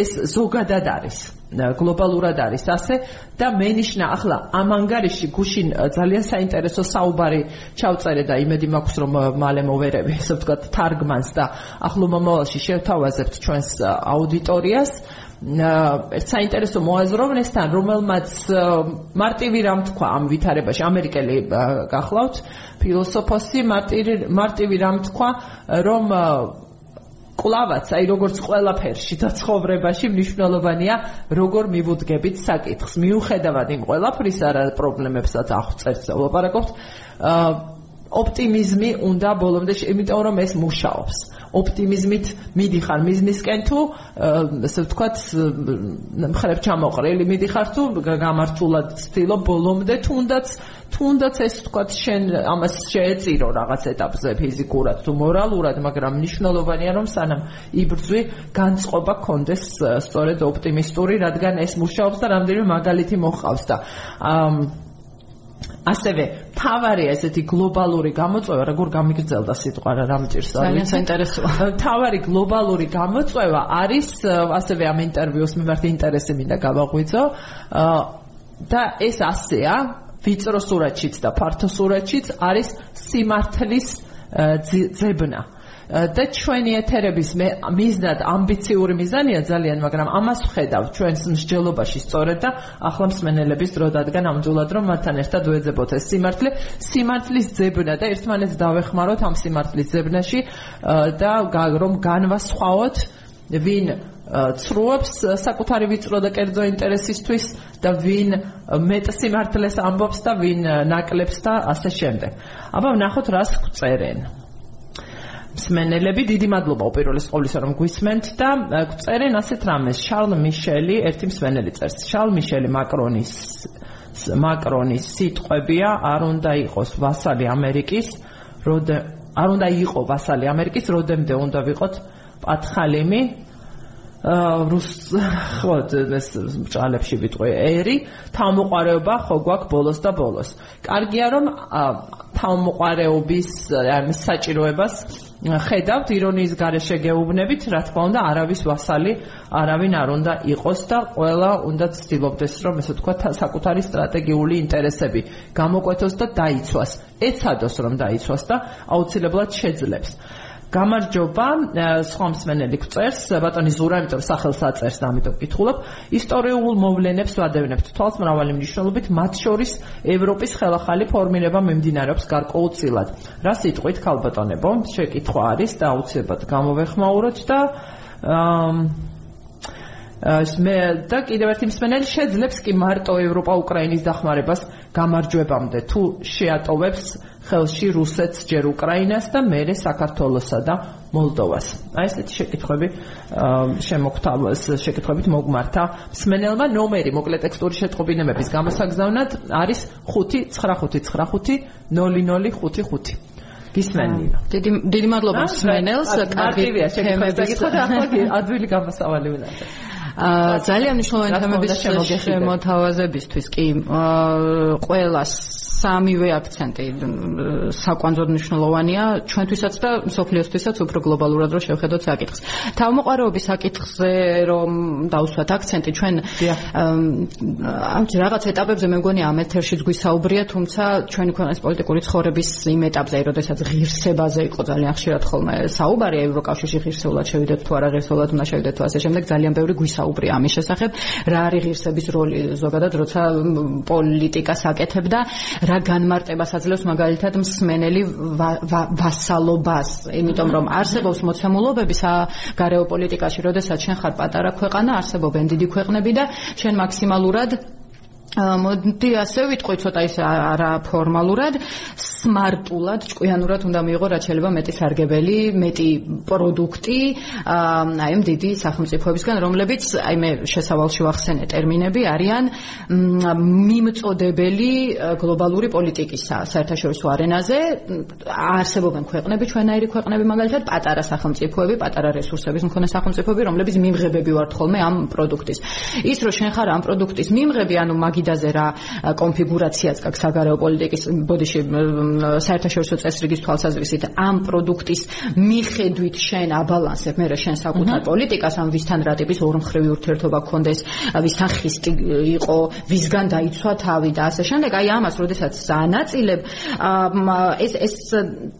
ეს ზოგადად არის გლობალურად არის ასე. და მენიშნა ახლა ამ ანგარიში გუშინ ძალიან საინტერესო საუბარი ჩავწერე და იმედი მაქვს რომ მალე მოვერები ასე ვთქვათ თარგმანს და ახლო მომავალში შევთავაზებთ ჩვენს აუდიტორიას. ერთ საინტერესო მოაზროვნესთან რომელმაც მარტივი რამ თქვა ამ ვითარებაში ამერიკელი გახლავთ ფილოსოფოსი მარტივი რამ თქვა რომ კლავაც, აი როგორც ყველაფერში და ცხოვრებაში მნიშვნელოვანია, როგორ მივუდგებით საკითხს. მიუხედავად იმ ყველაფრისა, რა პრობლემებსაც აღწერთ და ვლაპარაკობთ, აა ოპტიმიზმი უნდა ბოლომდე, იმიტომ რომ ეს მუშაობს. ოპტიმიზმით მიდიხარ. მიზნისკენ თუ ასე ვთქვათ, მხრებ ჩამოყრილი მიდიხარ თუ გამართულად ცდილობ ბოლომდე თუნდაც თუნდაც ეს თქვა შენ ამას შეეწირო რაღაც ეტაპზე ფიზიკურად თუ მორალურად, მაგრამ მნიშვნელოვანია რომ სანამ იბრძვი, განწყობა კონდეს სწორედ ოპტიმისტური, რადგან ეს მუშაობს და რამდენიმე მაგალითი მოხავს და ასევე თავარია ესეთი გლობალური გამოწვევა, როგორ გამიგრძელდა სიტყვა რა რამჭირს არის. ძალიან საინტერესოა. თავარი გლობალური გამოწვევა არის ასევე ამ ინტერვიუს მიმართ ინტერესი მინდა გავაღვიძო. და ეს ასეა, ვიწრო სურათშიც და ფართო სურათშიც არის სიმართლის ძებნა. და ჩვენი ეთერების მიზნად ამბიციური მიზანია ძალიან, მაგრამ ამას ვხედავ ჩვენს მსჯელობაში სწორედ და ახლა მსმენელების დრო დადგა ნამდვილად რომ მათთან ერთად ვეძებოთ ეს სიმართლე, სიმართლის ძებნა და ერთმანეთს დავეხმაროთ ამ სიმართლის ძებნაში და რომ განვასხვაოთ ვინ ცრუობს საკუთარი ვიწრო და კერძო ინტერესისთვის და ვინ მეტ სიმართლეს ამბობს და ვინ ნაკლებს და ასე შემდეგ. აბა ვნახოთ რას გწერენ. მსმენელები დიდი მადლობა უპირველეს ყოვლისა რომ გვისმენთ და წერენ ასეთ რამეს. შარლ მიშელი ერთი მსმენელი წერს. შარლ მიშელი მაკრონის მაკრონის სიტყვებია არ უნდა იყოს ვასალი ამერიკის როდ არ უნდა იყო ვასალი ამერიკის როდემდე უნდა ვიყოთ პათხალიმი რუს ხო ეს ჭალებში ვიტყვი. ერი თავმოყარეობა ხო გვაქვს ბოლოს და ბოლოს. კარგია რომ თავმოყარეობის ამ საჭიროებას ხედავთ ირონიის გარეშე გეუბნებით რა თქმა უნდა არავის ვასალი არავინ არ უნდა იყოს და ყველა უნდა ცდილობდეს რომ ესე თქვა საკუთარი სტრატეგიული ინტერესები გამოკვეთოს და დაიცვას ეცადოს რომ დაიცვას და აუცილებლად შეძლებს გამარჯობა სხვა მსმენელი გწერს ბატონი ზურა იმიტომ სახელს აწერს და ამიტომ ვკითხულობ ისტორიულ მოვლენებს ვადევნებთ. თვალს მრავალი მნიშვნელობით მათ შორის ევროპის ხელახალი ფორმირება მიმდინარეობს გარკვეულწილად რა სიტყვით ქალბატონებო? შეკითხვა არის და აუცილებლად გამოვეხმაუროთ და მე და კიდევ ერთი მსმენელი შეძლებს კი მარტო ევროპა უკრაინის დახმარებას გამარჯვებამდე. თუ შეატოვებს ხელში რუსეთს ჯერ უკრაინას და მერე საქართველოსა და მოლდოვას. აი ესეთი შეკითხვები შემოგთავაზ შეკითხვებით მოგმართა. მსმენელმა ნომერი მოკლე ტექსტური შეტყობინებების გამოსაგზავნად არის 595500555. გისმენინა. დიდი დიდი მადლობა მსმენელს, კარგი თემების და ახლა ადვილი გამოსავალი უნდა. აა ძალიან მნიშვნელოვანი თემების შემოთავაზებისთვის კი აა ყოველას სამივე აქცენტი საკვანძოდ მნიშვნელოვანია ჩვენთვისაც და სოფლიოსთვისაც უფრო გლობალურად რომ შევხედოთ საკითხს. თავმოყარეობის საკითხზე რომ დავუსვათ აქცენტი ჩვენ ამ რაღაც ეტაპებზე მე მგონი ამ ეთერშიც გვისაუბრია, თუმცა ჩვენი ქვეყნის პოლიტიკური ცხოვრების იმ ეტაპზე, როდესაც ღირსებაზე იყო ძალიან ხშირად ხოლმე საუბარი ევროკავშირში ღირსეულად შევიდეთ თუ არა ღირსეულად უნდა შევიდეთ თუ ასე შემდეგ ძალიან ბევრი გვისაუბრია ამის შესახებ, რა არის ღირსების როლი ზოგადად როცა პოლიტიკას აკეთებდა რა განმარტებას აძლევს მაგალითად მსმენელი ვასალობას, იმიტომ რომ არსებობს მოცემულობები საგარეო პოლიტიკაში, როდესაც შენ ხარ პატარა ქვეყანა, არსებობენ დიდი ქვეყნები და შენ მაქსიმალურად მოდი ასე ვიტყვი ცოტა ის არა ფორმალურად. სმარტულად ჭკვიანურად უნდა მიიღო რაც შეიძლება მეტი სარგებელი მეტი პროდუქტი აი ამ დიდი სახელმწიფოებისგან რომლებიც აი მე შესავალში ვახსენე ტერმინები არიან მიმწოდებელი გლობალური პოლიტიკისა საერთაშორისო არენაზე. არსებობენ ქვეყნები ჩვენაირი ქვეყნები მაგალითად პატარა სახელმწიფოები პატარა რესურსების მქონე სახელმწიფოები რომლებიც მიმღებები ვართ ხოლმე ამ პროდუქტის. ის რომ შენ ხარ ამ პროდუქტის მიმღები ანუ მაგ მაგიდაზე რა კონფიგურაციაც გაქვს საგარეო პოლიტიკის ბოდიში საერთაშორისო წესრიგის თვალსაზრისით ამ პროდუქტის მიხედვით შენ აბალანსებ. მე რა შენ საკუთარ პოლიტიკას ამ ვისთან რა ტიპის ორმხრივი ურთიერთობა გქონდეს ვისთან ხისტი იყო ვისგან დაიცვა თავი და ასე შემდეგ. აი ამას როდესაც ანაწილებ ეს ეს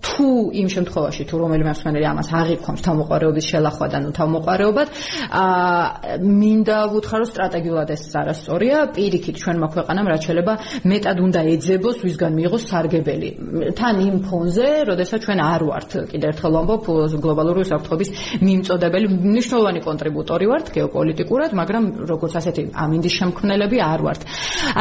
თუ იმ შემთხვევაში თუ რომელიმე მსმენელი ამას აღიქვამს თავმოყარეობის შელახვა და ნუ თავმოყარეობად აა მინდა ვუთხრა რომ სტრატეგიულად ეს არასწორია. პირიქით ჩვენმა ქვეყანამ რაც შეიძლება მეტად უნდა ეძებოს ვისგან მიიღოს სარგებელი. თან იმ ფონზე როდესაც ჩვენ არ ვართ კიდე ერთხელ ვამბობ გლობალური უსაფრთხოების მიმწოდებელი მნიშვნელოვანი კონტრიბუტორი ვართ გეოპოლიტიკურად მაგრამ როგორც ასეთი ამინდის შემქმნელები არ ვართ.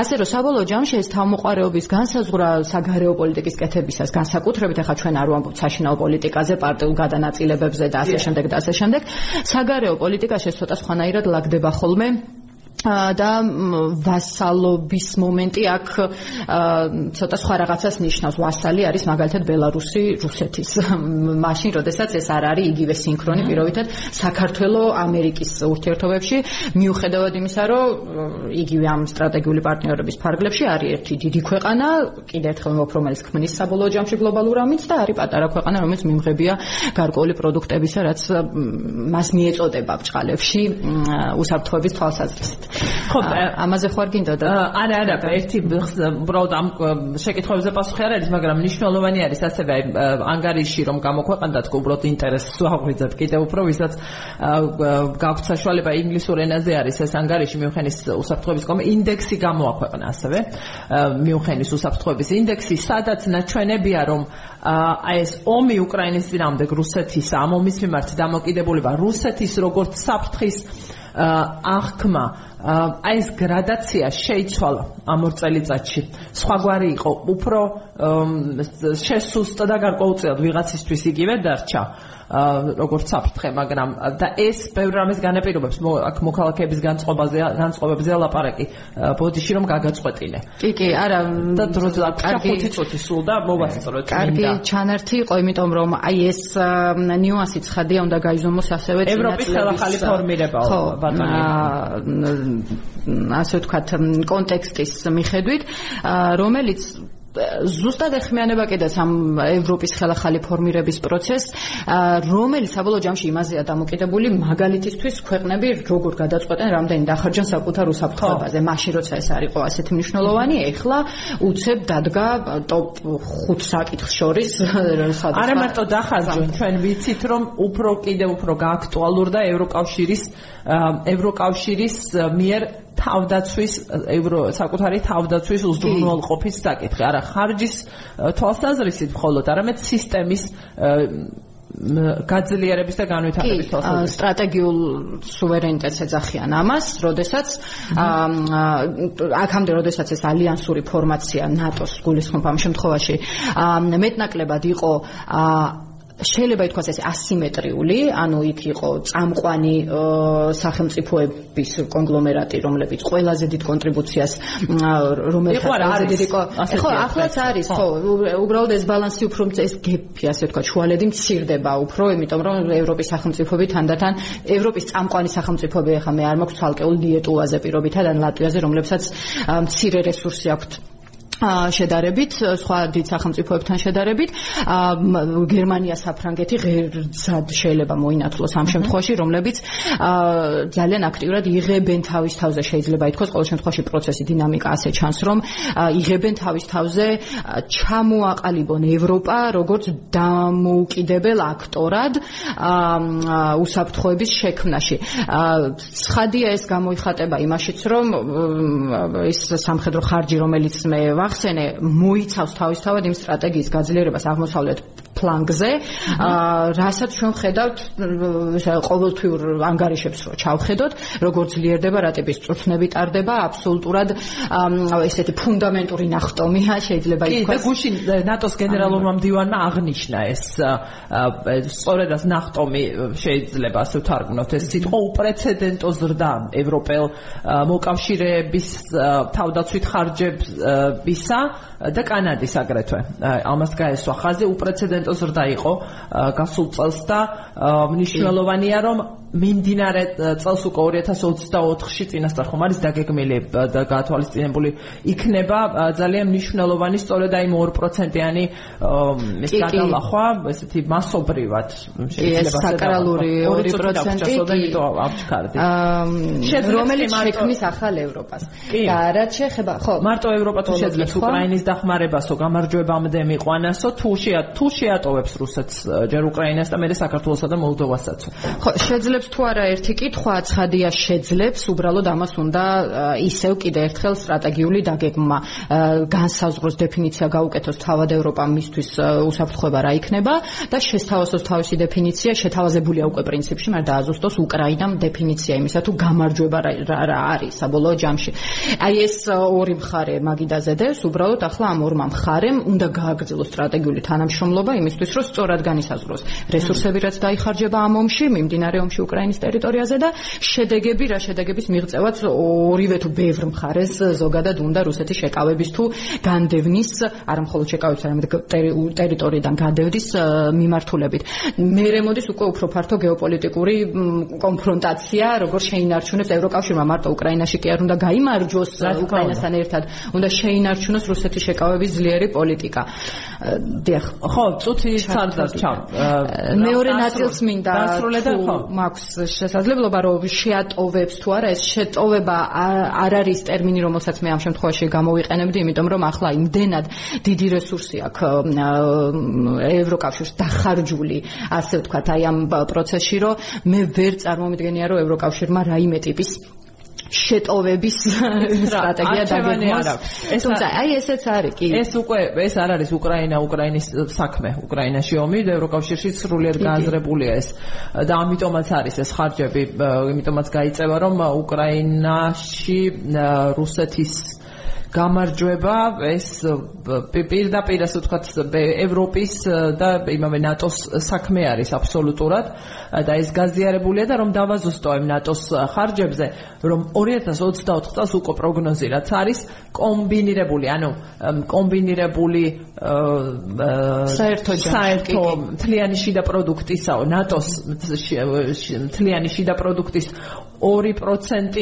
ასე რომ საბოლოო ჯამში ეს თავმოყარეობის განსაზღვრა საგარეო პოლიტიკის კეთებისას განსაკუთრებით ახლა ჩვენ არ ვამბობთ საშინაო პოლიტიკაზე პარტიულ გადანაწილებებზე და ასე შემდეგ და ასე შემდეგ. საგარეო პოლიტიკაში ცოტა სხვანაირად ლაგდება ხოლმე და ვასალობის მომენტი აქ ცოტა სხვა რაღაცას ნიშნავს. ვასალი არის მაგალითად ბელარუსი რუსეთის. მაშინ, როდესაც ეს არ არის იგივე სინქრონი პირობითად საქართველოს ამერიკის ურთიერთობებში, მიუხედავად იმისა, რომ იგივე ამ სტრატეგიული პარტნიორების ფარგლებში არის ერთი დიდი ქვეყანა, კიდევ ერთხელ მოფ რომელიც ქმნის საბოლოო ჯამში გლობალურ ამით და არის პატარა ქვეყანა, რომელიც მიმღებია გარკვეული პროდუქტებისა, რაც მას მიეწოდება ბჭყალებში უსაფრთხოების თვალსაზრისით. ხო, ამაზე ხო არ გინდოდა? არა, არა, ერთი უბრალოდ ამ შეკითხვებზე პასუხი არ არის, მაგრამ მნიშვნელოვანი არის ასევე ანგარიში რომ გამოქვეყნდათ უბრალოდ ინტერესს აღვიძათ კიდე უფრო, ვისაც გაქვთ საშუალება ინგლისურ ენაზე არის ეს ანგარიში მიუნხენის უსაფრთხოების კომიტეტი ინდექსი გამოაქვეყნა ასევე მიუნხენის უსაფრთხოების ინდექსი, სადაც ნაჩვენებია რომ ეს ომი უკრაინის წინააღმდეგ რუსეთის ამ ომის მიმართ დამოკიდებულება რუსეთის როგორც საფრთხის აღქმა აი ეს გრადაცია შეიცვალა ამ ორ წელიწადში. სხვაგვარი იყო, უფრო შესუსტა და გარკვეულწილად ვიღაცისთვის იგივე დარჩა. როგორც საფრთხე, მაგრამ და ეს ბევრ რამეს განაპირობებს აქ მოქალაქეების განწყობაზე განწყობებზე ლაპარაკი ბოდიში რომ გაგაწყვეტინე. კი, კი, არა და დროზე კარგი 5 წუთი სულ და მოვასწოროთ. კარგი ჩანართი იყო, იმიტომ რომ აი ეს ნიუანსი ცხადია უნდა გაიზომოს ასევე ევროპის ხელახალი ფორმირებაა ბატონი. ასე ვთქვათ, კონტექსტის მიხედვით, რომელიც ზუსტად ეხმიანება კიდეც ამ ევროპის ხელახალი ფორმირების პროცესს, რომელიც საბოლოო ჯამში იმაზეა დამოკიდებული მაგალითისთვის ქვეყნები როგორ გადაწყვეტენ რამდენი დახარჯან საკუთარ უსაფრთხოებაზე. მაშინ როცა ეს არ იყო ასეთი მნიშვნელოვანი, ეხლა უცებ დადგა ტოპ 5 საკითხს შორის სადაც არა მარტო დახარჯონ, ჩვენ ვიცით რომ უფრო კიდე უფრო გააქტუალურდა ევროკავშირის ევროკავშირის მიერ თავდაცვის ევრო საკუთარი თავდაცვის უზრუნველყოფის საკითხი. არა ხარჯის თვალსაზრისით მხოლოდ, არამედ სისტემის გაძლიერების და განვითარების თვალსაზრისით. სტრატეგიულ სუვერენიტეტს ეძახიან ამას, როდესაც აქამდე როდესაც ეს ალიანსური ფორმაცია ნატოს გულისხმობ ამ შემთხვევაში მეტნაკლებად იყო შეიძლება ითქვას ეს ასიმეტრიული, ანუ იქ იყო წამყვანი სახელმწიფოების კონგლომერატი, რომლებიც ყველაზე დიდ კონტრიბუციას რომელთა ყველაზე დიდი ხო ახლაც არის, ხო, უბრალოდ ეს ბალანსი უფრო ეს გეპი, ასე ვთქვათ, შუალედი მცირდება უფრო, იმიტომ რომ ევროპის სახელმწიფოები თანდათან ევროპის წამყვანი სახელმწიფოები ახლა მე არ მაქვს ცალკეულ დიეტულაზე პირობითად ან ლატვიაზე, რომლებსაც მცირე რესურსი აქვთ შედარებით სხვა დიდ სახელმწიფოებთან შედარებით. გერმანია საფრანგეთი ღერძად შეიძლება მოინათლოს ამ შემთხვევაში რომლებიც ძალიან აქტიურად იღებენ თავის თავზე. შეიძლება ითქვას ყოველ შემთხვევაში პროცესი დინამიკა ასე ჩანს რომ იღებენ თავის თავზე ჩამოაყალიბონ ევროპა როგორც დამოუკიდებელ აქტორად უსაფრთხოების შექმნაში. ცხადია ეს გამოიხატება იმაშიც რომ ის სამხედრო ხარჯი რომელიც მე ახსენე მოიცავს თავისთავად იმ სტრატეგიის გაძლიერებას აღმოსავლეთ ფლანგზე, რასაც ჩვენ ხედავთ ყოველთვიურ ანგარიშებს რო ჩავხედოთ, როგორც ძლიერდება რატების წვრთნები ტარდება, აბსოლუტურად ესეთი ფუნდამენტური ნახტომია შეიძლება ითქვას. კი, და გუშინ ნატოს გენერალურმა მდივანმა აღნიშნა ეს სწორედ ეს ნახტომი შეიძლება ასე ვთარგმნოთ ეს სიტყვა უპრეცედენტო ზრდა ევროპელ მოკავშირეების თავდაცვით ხარჯებისა და კანადის აგრეთვე. ამას გაესვა ხაზი უპრეცედენტო ზრდა იყო გასულ წელს და მნიშვნელოვანია რომ მიმდინარე წელს უკვე 2024-ში წინასწარ ხომ არის დაგეგმილი და გათვალისწინებული იქნება ძალიან მნიშვნელოვანი სწორედ აი 2%-იანი ეს გადალახვა ესეთი მასობრივად შეიძლება საკრალური 2% რომელიც შექმნის ახალ ევროპას. და რაც შეეხება ხო მარტო ევროპა თუ შეძლებს უკრაინის დახმარებასო გამარჯვებამდე მიყვანასო თუ შეა თუ შეატოვებს რუსეთს ჯერ უკრაინას და მე საქართველოსა და მოლდოვასაც. ხო შეძლებს შეძლებს თუ არა ერთი კითხვა ცხადია შეძლებს უბრალოდ ამას უნდა ისევ კიდე ერთხელ სტრატეგიული დაგეგმა. განსაზღვროს დეფინიცია გაუკეთოს თავად ევროპა მისთვის უსაფრთხოება რა იქნება და შესთავაზოს თავისი დეფინიცია შეთავაზებულია უკვე პრინციპში მაგრამ დააზუსტოს უკრაინამ დეფინიცია იმისა თუ გამარჯვება რა არის საბოლოო ჯამში. აი ეს ორი მხარე მაგიდაზე დევს უბრალოდ ახლა ამ ორმა მხარემ უნდა გააგრძელოს სტრატეგიული თანამშრომლობა იმისთვის რომ სწორად განისაზღვროს. რესურსები რაც დაიხარჯება ამ ომში მიმდინარე ომში უკრაინის ტერიტორიაზე და შედეგები რა შედეგების მიღწევაც ორივე თუ ბევრ მხარეს ზოგადად უნდა რუსეთის შეკავების თუ განდევნის არა მხოლოდ შეკავების არამედ ტერიტორიიდან განდევნის მიმართულებით. მერე მოდის უკვე უფრო ფართო გეოპოლიტიკური კონფრონტაცია, როგორ შეინარჩუნებს ევროკავშირმა მარტო უკრაინაში კი არ უნდა გაიმარჯვოს უკრაინასთან ერთად, უნდა შეინარჩუნოს რუსეთის შეკავების ძლიერი პოლიტიკა. დიახ. ხო, წუთი სარდას ჩამ. მეორე ნაწილს მინდა დასრულე და ხო. მაქვს აქვს შესაძლებლობა რომ შეატოვებს თუ არა ეს შეტოვება არ არის ტერმინი რომელსაც მე ამ შემთხვევაში გამოვიყენებდი იმიტომ რომ ახლა იმდენად დიდი რესურსი აქვს ევროკავშირს დახარჯული ასე ვთქვათ აი ამ პროცესში რომ მე ვერ წარმომიდგენია რომ ევროკავშირმა რაიმე ტიპის შეტოვების სტრატეგია დაგეგმოს. თუმცა აი ესეც არის კი. ეს უკვე ეს არ არის უკრაინა უკრაინის საქმე. უკრაინაში ომი და ევროკავშირში სრულიად გააზრებულია ეს. და ამიტომაც არის ეს ხარჯები, იმიტომაც გაიწევა რომ უკრაინაში რუსეთის გამარჯვება ეს პირდაპირ ასე ვთქვათ ევროპის და იმავე ნატოს საქმე არის აბსოლუტურად. და ეს გაზიარებულია და რომ დავაზუსტო ამ ნატოს ხარჯებზე რომ 2024 წელს უკვე პროგნოზი რაც არის კომბინირებული ანუ კომბინირებული საერთო საერთო მთლიანი შიდა პროდუქტისაო ნატოს მთლიანი შიდა პროდუქტის 2%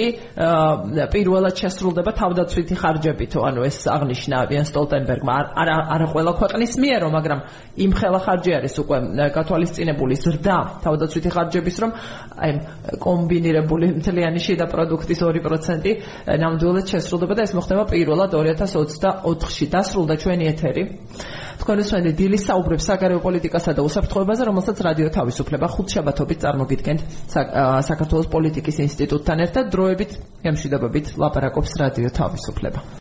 პირველად შესრულდება თავდაცვითი ხარჯებითო, ანუ ეს აღნიშნა ვიან სტოლტენბერგმა. არა არა ყველა ქვეყნის მიერო, მაგრამ იმ ხელა ხარჯი არის უკვე გათვალისწინებული ზრდა თავდაცვითი ხარჯების, რომ აი კომბინირებული მთლიანი შიდა პროდუქტის 2% ნამდვილად შესრულდება და ეს მოხდება პირველად 2024-ში დასრულდა ჩვენი ეთერი. უსმენთ დილის საუბრებს საგარეო პოლიტიკასა და უსაფრთხოებაზე, რომელსაც რადიო თავისუფლება ხუთშაბათობით წარმოგიდგენთ საქართველოს პოლიტიკის ინსტიტუტთან ერთად დროებით, ემშვიდობებით ლაპარაკობს რადიო თავისუფლება.